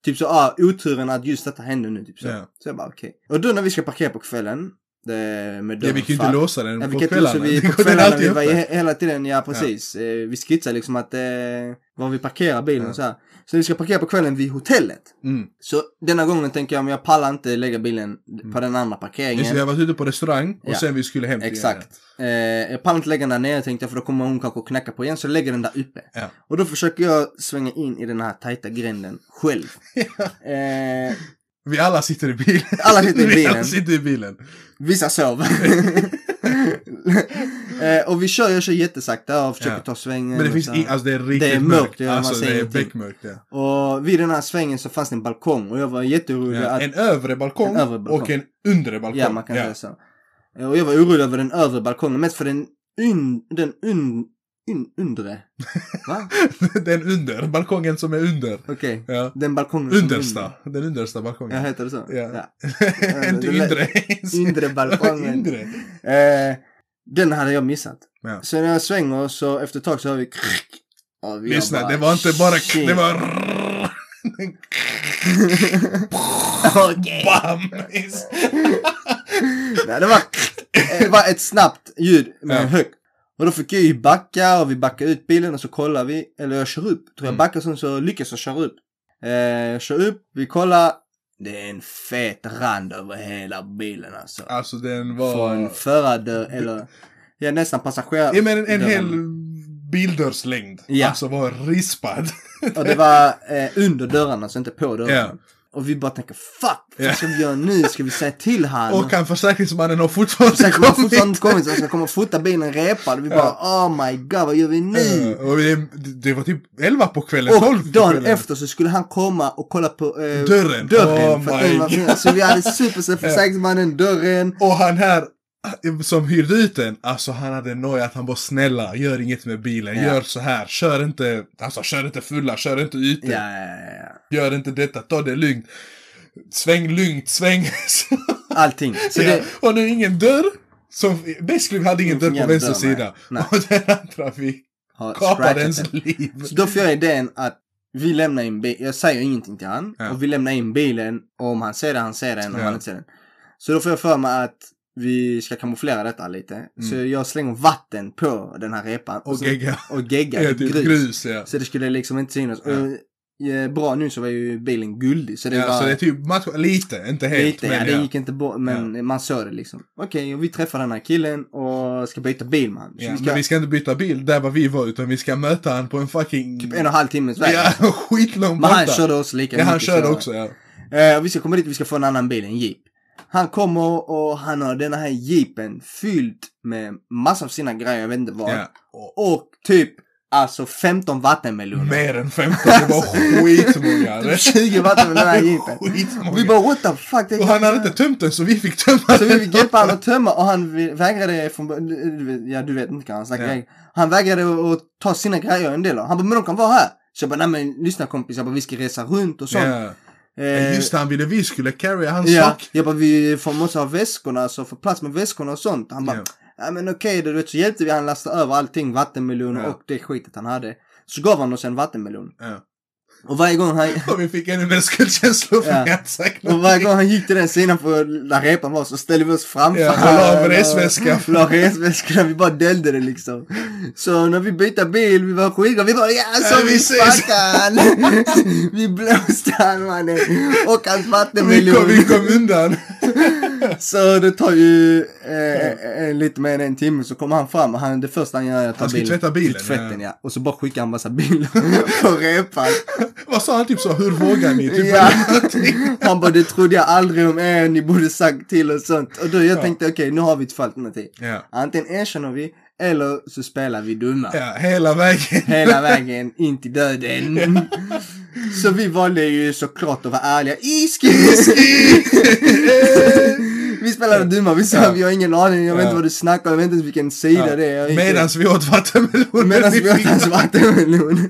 Typ så, ah, oturen att just detta hände nu. Typ så. Ja. Så jag bara okej. Och då när vi ska parkera på kvällen. Det, med ja, vi kan ju inte låsa den Ja, på kvällarna. vi, på kvällarna vi var he- hela tiden, ja precis. Eh, vi skissar liksom att, eh, var vi parkerar bilen Ja. så här. Så vi ska parkera på kvällen vid hotellet. Mm. Så denna gången tänker jag, men jag pallar inte lägga bilen på den andra parkeringen. Just vi har varit ute på restaurang och Ja. sen vi skulle hem till Exakt. Eh, jag pallar inte lägga den där nere tänkte jag för då kommer hon kanske knacka på igen så jag lägger den där uppe. Ja. Och då försöker jag svänga in i den här tajta gränden själv. *laughs* eh, Vi alla sitter i bilen. Alla sitter i *laughs* vi bilen. alla sitter i bilen. vissa sov. *laughs* eh, och vi kör, jag kör jättesakta och försöker Ja. ta svängen. Men det finns så. in, alltså det är riktigt Det är mörkt, ja, man Alltså det är beckmörkt ja. Och vid den här svängen så fanns det en balkong och jag var jätteorolig ja. att... En övre balkong, En övre balkong. och en undre balkong. Ja, man kan säga så. Eh, Och jag var orolig över den övre balkongen, mest för den un... Den un... un undre. Va? *laughs* den under, balkongen som är under. Okej. Ja. Den balkongen Understa, den understa Ja, balkongen. heter det så? Ja. Ja. *laughs* Inte undre. Undre *laughs* balkongen. Undre. Eh, den hade jag missat. Ja. Så när jag svänger så efter ett tag så hör vi. Och vi Lyssna, bara, det var inte bara... shit. Det var... Okej. Bam! Nej, det var, det var ett snabbt ljud med Ja. högt. Och då fick jag ju backa och vi backade ut bilen och så kollar vi, eller jag kör upp. Tror jag Mm. backar sen så lyckas jag köra upp. Eh, jag kör upp, vi kollar. Det är en fet rand över hela bilen alltså. Alltså den var... Från förardörr eller, ja nästan passagerare. Ja men en, en hel bildörrslängd. Ja. Alltså var rispad. Och det var eh, under dörrarna, så inte på dörrarna. Ja. Och vi bara tänker fuck, vad ska vi göra nu? Ska vi säga till han? Och kan försäkringsmannen har fortfarande har kommit. fortfarande kommit så han ska komma och fota bilen repad. Vi bara oh my god vad gör vi nu? Och det, det var typ 11 på kvällen, 12 Och på dagen kvällen. efter så skulle han komma och kolla på eh, Dörren. dörren Oh my God. Så vi hade *laughs* supersett försäkringsmannen, dörren. Och han här *clears throat* som hyrde ut den, alltså han hade noja att han bara snälla, gör inget med bilen, Ja. gör så här, kör inte, alltså kör inte fulla, kör inte ute, Ja, ja, gör inte detta, ta det lugnt. Sväng lugnt, sväng. *laughs* Allting. Det, Och nu ingen dörr. Som, basically vi hade ingen dörr på vänster sida. *laughs* Och den andra vi har kapade ens liv. Så då får jag idén att vi lämnar in bilen, jag säger ingenting till han. Och vi lämnar in bilen och om han ser den, han ser den, om han inte ser den. Så då får jag för mig att vi ska kamouflera detta lite. Så Mm. jag slänger vatten på den här repan. Och så- gegga. Och gegga. *laughs* Ja, typ grus. grus ja. Så det skulle liksom inte synas. Ja. Och, ja, bra nu så var ju bilen guldig. Så det ja, var så det är typ match, lite, inte helt. lite, men ja, det ja. gick inte bort. Men man såg det liksom. Okej, och vi träffar den här killen och ska byta bil med han. Så Ja, vi ska, Men vi ska inte byta bil där var vi var utan vi ska möta han på en fucking... typ en och en halv timmes väg. Ja, *laughs* skitlång Men han körde också lika Ja, han mycket, körde så- också ja. Och vi ska komma dit, vi ska få en annan bil, en jeep. Han kommer och han har den här jeepen fylld med massa av sina grejer, jag vet inte vad. ja. Och typ, alltså 15 vattenmeloner. Mer än 15, det var skitmånga. *laughs* Typ 20 vattenmeloner i den jeepen. Vi bara what the fuck. Det Och han hade inte tömt den så vi fick tömma Så vi fick hjälpa honom att tömma och han vägrade från ja du vet inte kan han snacka Ja. Han vägrade att ta sina grejer en del av. Han bara men de kan vara här. Så jag bara nej men lyssna kompis, jag bara vi ska resa runt och sånt. Ja. Eh, Just det, han ville vi skulle carry hans Ja, sak. jag bara vi får, måste ha väskorna så få plats med väskorna och sånt. Han bara, Ja. ja men okej då, du vet så hjälpte vi han lasta över allting, vattenmeloner Ja. och det skitet han hade. Så gav han oss en vattenmelon. Ja. Och varje gång han, Och vi fick ännu mer skuldkänslor för Ja. vi och varje gång han gick till den sidan på där repan var så ställde vi oss framför Ja, och la en resväska. och *laughs* La resväskorna, vi bara döljde det liksom. Så när vi bytte bil, vi var skitglada, vi bara ja så Ja, vi vi ses." han. *laughs* vi blåste han mannen. Och hans Vi vattenmelon. kom, vi kom undan. *laughs* Så det tar ju eh, eh, lite mer än en timme så kommer han fram och han, det första han gör är att ta Han ska bilen. tvätta bilen, tvätten ja. ja. Och så bara skickar han massa bilder på repan. *laughs* Vad sa han typ så? Hur vågar ni? Typ, Ja. *laughs* Han bara, det trodde jag aldrig om er, ni borde sagt till och sånt. Och då jag Ja. tänkte, okej, nu har vi två alternativ. ja. Antingen erkänner vi, eller så spelar vi dumma. ja, hela vägen. Hela *laughs* vägen in till döden. Så vi valde ju såklart att vara ärliga. Iski! vi spelade dumma, vi sa Ja. vi har ingen aning, jag vet Ja. inte vad du snackar jag vet inte ens vilken sida Ja. det är. Medans vi åt vattenmeloner Medan i vi åt hans vattenmelon.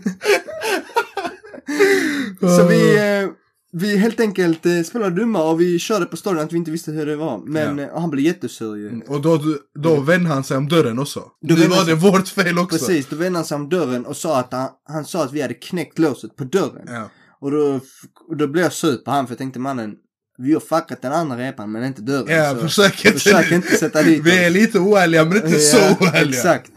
Så vi, eh, vi helt enkelt eh, spelade dumma och vi körde på storyn att vi inte visste hur det var. Men Ja. eh, han blev jättesur ju. Och då, då vände han sig om dörren också. Då Nu var det vårt fel också. Precis, då vände han sig om dörren och sa att han, han sa att vi hade knäckt låset på dörren. Ja. Och då, och då blev jag sur på han för jag tänkte mannen, vi har fuckat den andra repan men inte dörren. Ja, så försök inte. försök inte sätta dit *laughs* Vi är lite oärliga men inte så Ja, oärliga. Exakt.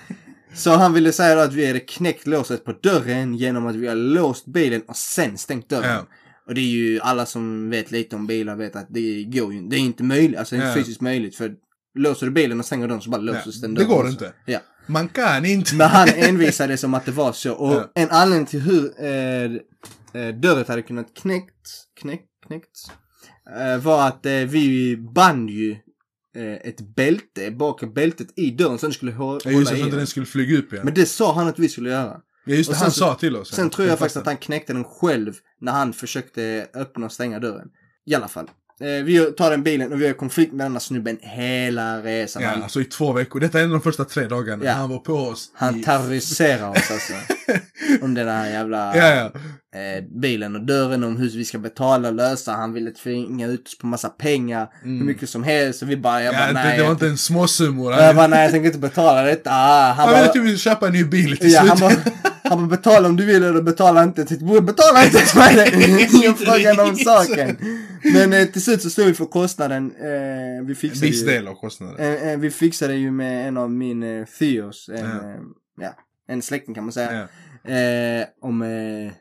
Så han ville säga att vi hade knäckt låset på dörren genom att vi har låst bilen och sen stängt dörren. Ja. Och det är ju alla som vet lite om bilar vet att det går ju Det är inte möjligt, alltså det är inte Ja. fysiskt möjligt för låser du bilen och stänger dörren så bara låses den det dörren går också. inte. Ja. Man kan inte. Men han envisades som att det var så. Och en anledning till hur eh, eh, dörret hade kunnat knäckt, knäck, knäckts eh, var att eh, vi band ju ett bälte bak bältet i dörren så den skulle hå- hålla Ja, just det, så att den. skulle flyga upp igen. Men det sa han att vi skulle göra. ja, just det, han så- sa till oss. Sen tror jag faktiskt att han knäckte den själv när han försökte öppna och stänga dörren. I alla fall. Eh, vi tar den bilen och vi har konflikt med den här snubben hela resan. Ja, han, alltså i två veckor. Detta är en av de första tre dagarna. Ja. Han var på oss. han terroriserar oss alltså. *laughs* om den här jävla Ja, ja. eh, bilen och dörren, om hur vi ska betala och lösa. Han ville tvinga ut oss på massa pengar. Hur mycket som helst. Och vi bara, jag bara, Mm. ja nej. det, det var jag, inte en småsummor. jag bara, nej jag tänker inte betala detta. Ah, han Han bara, ville typ köpa en ny bil till slut. han bara, *laughs* bara betala om du vill eller betala inte. Typ, "Bror, betala inte till mig. Det är ingen fråga om saken. Men eh, till slut så stod vi för kostnaden. Eh, vi fixade Viss ju, del av kostnaden. eh, eh, vi fixade ju med en av min eh, Theos. En, Ja. eh, ja, en släkting kan man säga. Ja. Eh, om eh,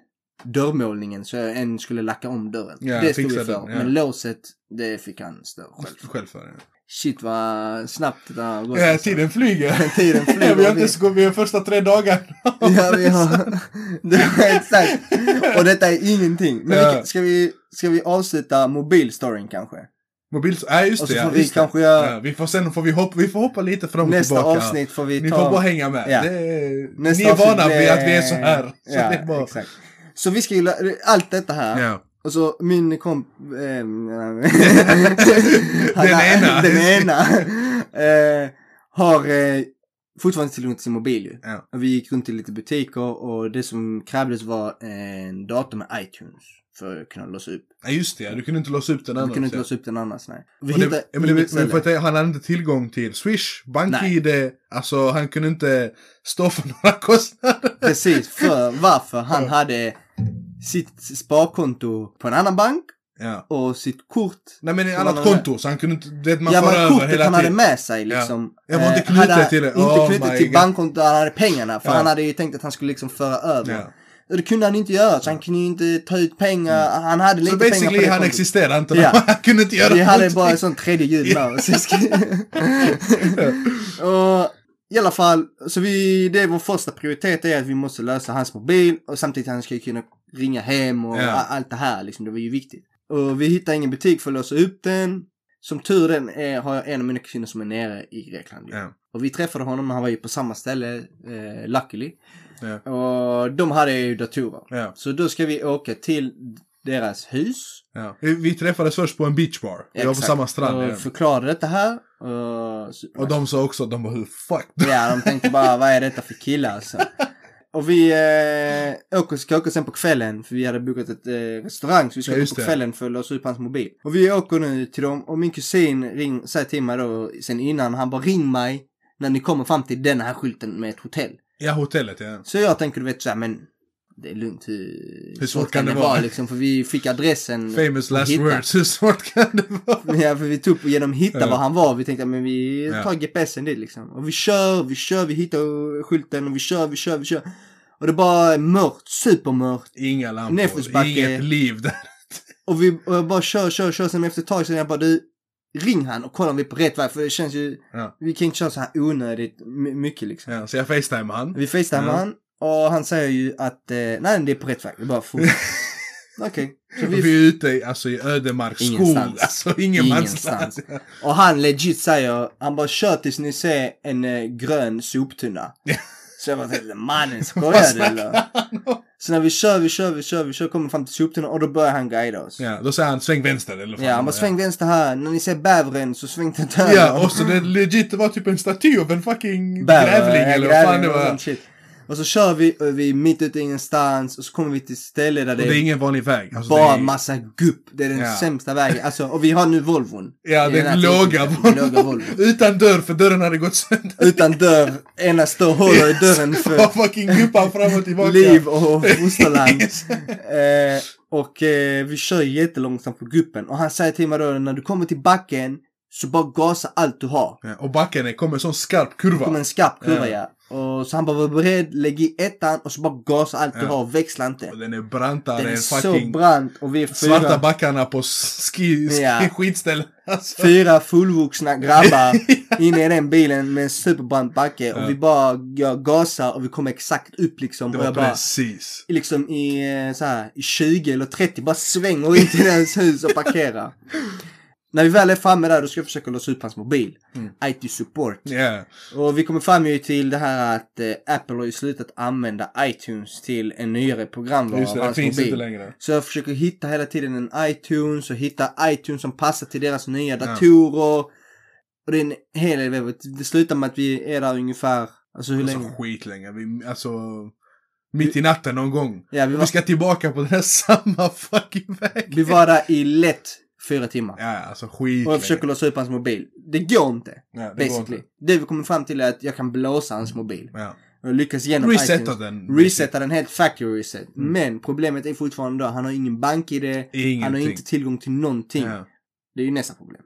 dörrmålningen så en skulle lacka om dörren. Ja, det stod vi för. ja. Men låset, det fick han stå själv. Själv för. Shit vad snabbt det har gått. Ja, tiden flyger. *laughs* Tiden flyger. *laughs* Ja, vi har inte gått, vi har första tre dagarna. *laughs* Ja, vi har... Exakt. Och detta är ingenting. Men Ja. vi, ska, vi, ska vi avsluta mobilstoryn kanske? Mobil... Ja, just Och det. så ja, får vi just det. kanske göra- Ja, vi får sen får vi hoppa, vi får hoppa lite fram och Nästa tillbaka. avsnitt får vi Ni ta... får bara hänga med. Ja. Är... Nästa Ni är vana vid att vi är så här. Så ja, bara... Så vi ska ju... Allt detta här. Ja. Och så min komp... ehm, *laughs* Den ena. *laughs* Den ena. eh, har eh, fortfarande tillgång till sin mobil ju. Ja. Och vi gick runt till lite butiker och det som krävdes var en dator med iTunes. För att kunna låsa upp. ja, just det. ja. Du kunde inte låsa upp den Vi andra. kunde inte låsa upp den annars, nej. Vi det, men det, men för att han hade inte tillgång till Swish, BankID, alltså han kunde inte stå för *laughs* några kostnader. Precis, för varför han hade sitt sparkonto på en annan bank Ja. och sitt kort. Nej men Som annat konto, så han kunde inte, det man ja men kortet hela han hade tiden. med sig liksom. Jag var inte knutet hade- till det. Inte Oh knutet till bankkontot han hade pengarna. För Ja. han hade ju tänkt att han skulle liksom föra över. Ja. Det kunde han inte göra så han kunde inte ta ut pengar. Han hade lite Så pengar på basically han existerar inte. Ja. *laughs* Han kunde inte göra Vi hade bara en sån tredje hjul med oss. *laughs* och i alla fall, så vi, det är vår första prioritet är att vi måste lösa hans mobil och samtidigt han ska kunna ringa hem och Ja. allt det här liksom. Det var ju viktigt. Och vi hittade ingen butik för att låsa upp den. Som tur den är har jag en av mina kusiner som är nere i Grekland. Ja. Och vi träffade honom, han var ju på samma ställe, eh, luckily. Ja. Och de hade ju datorer. Ja. Så då ska vi åka till deras hus. Ja. Vi, träffades först på en beachbar. Vi var på samma strand. Och förklarade detta här. Och, Och de sa också, de bara hur fuck. Ja, de tänkte bara vad är detta för killar alltså. *laughs* Och vi eh, åker, ska åka sen på kvällen för vi hade bokat ett eh, restaurang så vi ska Ja, åka på kvällen för att låsa upp hans mobil. Och vi åker nu till dem och min kusin ring, säger till mig då sen innan, han bara ring mig när ni kommer fram till den här skylten med ett hotell. Ja, hotellet ja. Så jag tänker du vet såhär men det är lugnt hur, Hur svårt kan det vara? liksom för vi fick adressen. *laughs* Famous last hitta. words, hur svårt kan det vara? *laughs* Ja, för vi tog upp genom att hitta Ja. var han var. Vi tänkte, men vi Ja. tar GPSen dit liksom. Och vi kör, vi kör, vi hittar skylten och vi kör, vi kör, vi kör. Och det bara är mörkt, supermörkt. Inga lampor, inget liv där. Och vi och bara kör, kör, kör. Sen efter ett tag så jag bara, du, ring han och kolla om vi är på rätt väg. För det känns ju, Ja. vi kan inte köra så här onödigt my- mycket liksom. Ja, så jag facetimade han. Vi facetimar Ja. han och han säger ju att, eh, nej det är på rätt väg. Det bara fort. *laughs* Okej. Så Vi, vi är ute i, alltså, i ödemark, skog, Ingenstans. alltså ingenmansland. Och han legit säger, han bara kör tills ni ser en eh, grön soptunna. Så jag bara tänkte, mannen *laughs* skojar du eller? Så när vi kör, vi kör, vi kör, vi kör, kommer fram till soptunnan och då börjar han guida oss. Ja, Ja, då säger han sväng vänster eller fan, han bara sväng vänster här, när ni ser bävern så sväng till höger. Ja, och så det legit var typ en staty av en fucking Bäver, grävling ja, eller vad fan det var. Och så kör vi, och vi mitt ute i ingenstans och så kommer vi till ställe där Och det, det är ingen vanlig väg. Alltså, bara det är, massa gupp. Det är den Ja. sämsta vägen. Alltså, och vi har nu Volvon. *laughs* Ja, det den här låga tillfället. Låga Volvo. Volvo. *laughs* Utan dörr, för dörren hade gått sönder. Utan dörr, ena står håller i dörren *laughs* för Och fucking guppan fram och tillbaka. liv och fosterland. eh, och eh, vi kör jättelångsamt på guppen och han säger till mig då när du kommer till backen så bara gasa allt du har. Ja, och backen är- kommer en sån skarp Det kommer kurva. en skarp kurva Ja. ja. Och så han bara var beredd, lägg i ettan och så bara gasa allt du Ja. har, växla inte. Och den är brantare Den är än så fucking brant och vi är svarta fyra, backarna på ski, ski Ja. skitställen. Alltså. fyra fullvuxna grabbar *laughs* inne i den bilen med en superbrant backe Ja. och vi bara jag gasar och vi kommer exakt upp liksom. Det och var jag bara, precis. liksom i eh, så här, i 20 eller 30 bara svänger in till deras hus och parkerar. *laughs* När vi väl är framme där då ska jag försöka låsa upp hans mobil. Mm. IT support. Ja. Och vi kommer fram ju till det här att eh, Apple har ju slutat använda iTunes till en nyare programvara Just det, av hans finns mobil. inte längre. Så jag försöker hitta hela tiden en iTunes och hitta iTunes som passar till deras nya datorer. Och det är en hel del. Det slutar med att vi är där ungefär, alltså hur länge? Alltså skitlänge. Vi, alltså, mitt i natten någon gång. Ja, vi Vi var, ska tillbaka på den här *laughs* samma fucking väg. vi var där i lätt fyra timmar. Ja, alltså Och jag försöker låsa upp hans mobil. Det går inte. Ja, det går basically. inte. Det vi kommer fram till är att jag kan blåsa hans mobil. Ja. Och lyckas genom Resetta iTunes. den. Resetta den helt factory reset. Mm. Men problemet är fortfarande då, han har ingen bank-id. Han har inte tillgång till någonting. Ja. Det är ju nästa problem.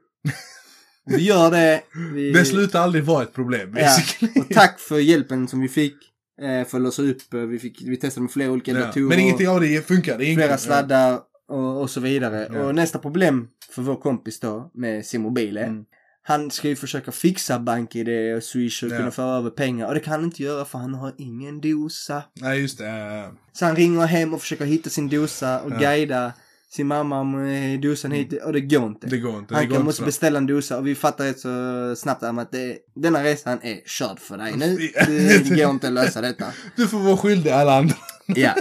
*laughs* vi gör det. Vi... Det slutar aldrig vara ett problem, Ja, och tack för hjälpen som vi fick. Eh, för att låsa upp. Eh, Vi, fick, vi testade med flera olika Ja. datorer. Men ingenting av det funkar. Det Flera sladdar och, och så vidare. Ja. Och nästa problem för vår kompis då med sin mobil är. Mm. Han ska ju försöka fixa BankID och Swish och Ja. kunna föra över pengar. Och det kan han inte göra för han har ingen dosa. Nej, just det. ja. Så han ringer hem och försöker hitta sin dosa och Ja. guida sin mamma med dosan hit. Och det går inte. Det går inte. Det han går kan måste beställa en dosa och vi fattar rätt så snabbt om att det, denna resan är körd för dig nu. Ja. Det går inte att lösa detta. *laughs* Du får vara skyldig alla andra. Ja.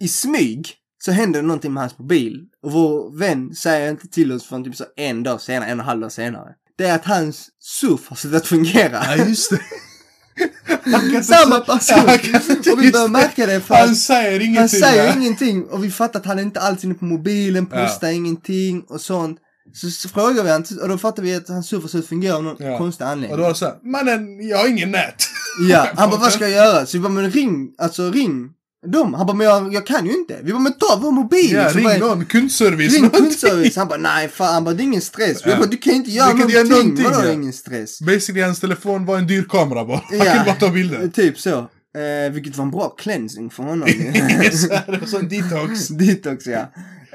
I smyg så händer det någonting med hans mobil. Och vår vän säger inte till oss förrän typ så en dag senare, en och en halv dag senare. Det är att hans surf har slutat fungera. Ja, just det. *laughs* Samma person! Ja, och vi börjar märka det för Han säger ingenting. han säger ja. ingenting och vi fattar att han är inte alls inne på mobilen, Ja. postar ingenting och sånt. Så, frågar vi han och då fattar vi att hans surf har slutat fungera av någon Ja. konstig Och anledning. då var det såhär, mannen, jag har ingen nät. Ja, *laughs* han bara vad ska jag göra? Så vi bara men ring, alltså ring dem. Han bara men jag, jag kan ju inte. Vi bara men ta vår mobil. Ja, ring bara, någon, kundservice. Ring kundservice. Han bara nej fan, han bara det är ingen stress. Ja. Jag bara du kan inte göra Du kan någonting. göra någonting, Vadå ja. ingen stress? Basically, hans telefon var en dyr kamera bara. Han Ja. kunde bara ta bilder. Typ så. Eh, vilket var en bra cleansing för honom. *laughs* Yes, det var sån detox. *laughs* Detox ja.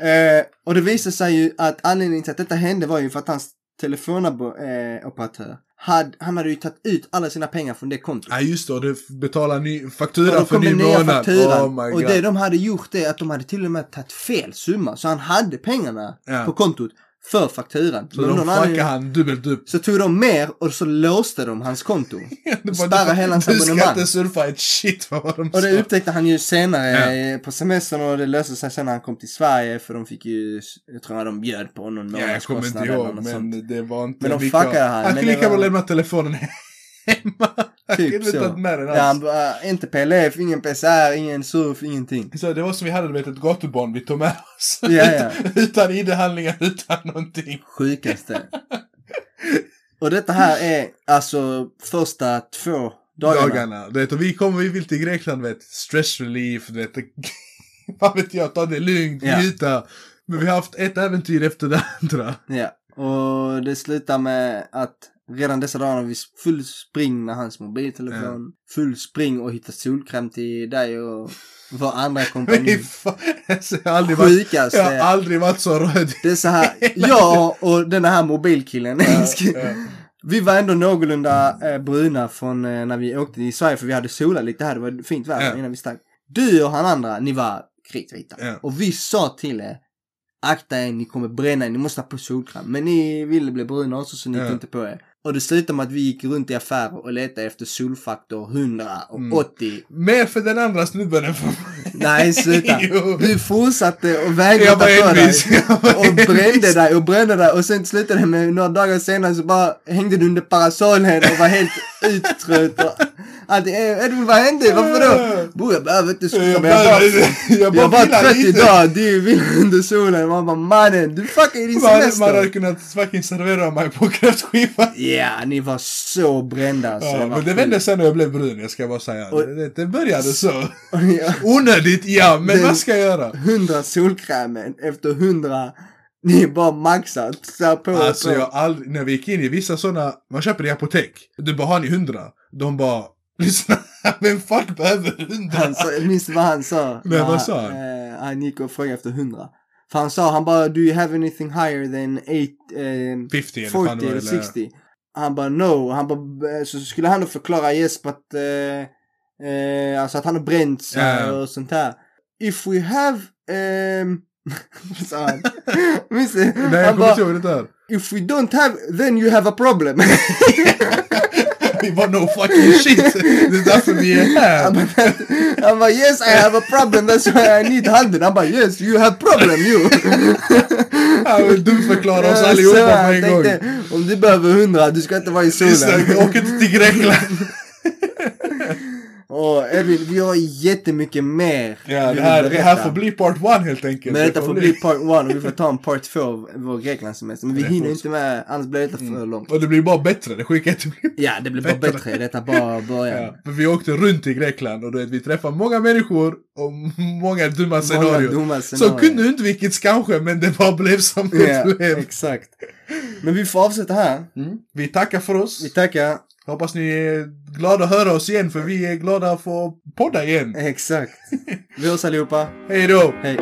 Eh, och det visade sig ju att anledningen till att detta hände var ju för att hans telefonoperatör, hade, han hade ju tagit ut alla sina pengar från det kontot. Ja, just det. Och betalar ny faktura för ny månad. fakturan. Oh och det de hade gjort är att de hade till och med tagit fel summa. Så han hade pengarna Ja. på kontot för fakturan. Så Men de fuckade han dubbelt upp. Så tog de mer och så låste de hans konto. *laughs* Och spärrade hela hans Du ska abonnemang. inte surfa ett shit för vad de Och det sa. upptäckte han ju senare eh, på semestern och det löste sig sen när han kom till Sverige för de fick ju, jag tror att de bjöd på någon Ja, jag kommer inte månadskostnad eller ihåg, något men sånt. det var inte Men de fuckade han, Han kunde lika bra lämna telefonen hemma. Typ inte så. tagit med den Ja, han alls. bara, inte PLF, ingen PCR, ingen surf, ingenting. Så det var som vi hade vet, ett gatuband vi tog med oss. Ja, ja. utan ID-handlingar, utan någonting. Sjukaste. Och detta här är alltså första två dagarna. Dagarna. Du vet, och vi kommer, vi vill till Grekland, vet, stress relief, du vet. *laughs* Vad vet jag, ta det lugnt, Ja. njuta. Men vi har haft ett äventyr efter det andra. Ja, och det slutar med att redan dessa dagar har vi full spring med hans mobiltelefon. Full spring och hitta solkräm till dig och vår andra *laughs* fan, alltså, jag har aldrig varit, jag har aldrig varit så röd. Det är så här, jag och den här mobilkillen. *laughs* Vi var ändå någorlunda eh, bruna från eh, när vi åkte i Sverige för vi hade solat lite här, det var fint väder Ja. innan vi stack. Du och han andra, ni var kritvita. Ja. Och vi sa till er, akta er, ni kommer bränna er, ni måste ha på solkräm. Men ni ville bli bruna också så ni tog inte på er. Och det slutade med att vi gick runt i affärer och letade efter solfaktor 100 och Mm. 80. Mer för den andra snubben än för mig. Nej, sluta. *laughs* Du fortsatte och vägrade ta på dig. envis. Och brände dig och brände dig och sen slutade det med några dagar senare så bara hängde du under parasollen och var helt *laughs* uttrött och Edvin vad hände? Varför då? *laughs* Bror jag behöver inte skola Jag men jag bara, bara, jag jag bara, var vilar trött lite. idag, du vill under solen. Man bara mannen du fuckar i din Man, man hade semester. kunnat fucking servera mig på kräftskiva. Ja, ni var så brända så Ja, det men det vände sen när jag blev brun, jag ska bara säga. Och- Det, det började så. *laughs* Ja. Onödigt, ja, men Den- vad ska jag göra? 100 solkrämen efter 100 ni är bara maxat. Så på Alltså jag aldrig, när vi gick in i vissa sådana, man köper i apotek. Du bara, har ni hundra? De bara, lyssna, *laughs* vem fuck behöver hundra? Han sa, minns du vad han sa? Nej, vad sa han? eh, han gick och frågade efter 100. För han sa, han bara, do you have anything higher than 8, eh, 50 eller fan 40 det var, eller eller- 60? Han bara no. Han bara, eh, så skulle han då förklara Jesper att, eh, eh, alltså att han har bränt sig ja. och sånt här. If we have, *laughs* vad sa han? *laughs* Minns du? Nej, jag kommer inte ihåg det där. if we don't have, then you have a problem. Vi bara, no fucking shit. Det är därför vi är här. han bara yes I have a problem that's why I need handen. Han bara yes you have problem you. *laughs* Han vill dumförklara oss allihopa på en gång. Om du behöver hundra, du ska inte vara i solen. åk inte till Grekland. *laughs* Och Edvin, vi har jättemycket mer. Ja, det här, det här får bli part one helt enkelt. Men detta Det får bli part one och vi får ta en part två av vår Greklandssemester. Men vi hinner inte med, annars blir detta för långt. Och det blir bara bättre, det skickar inte Ja, det blir bara Bättre. Detta bara början. Ja, för vi åkte runt i Grekland och vet, vi träffade många människor och många dumma Många scenarier. dumma Som scenarier. kunde undvikits kanske, men det bara blev som det Ja, blev. exakt. Men vi får avsluta här. Mm. Vi tackar för oss. Vi tackar. Hoppas ni är glada att höra oss igen, för vi är glada att få podda igen. Exakt. Vi hörs allihopa. Hej då! Hej.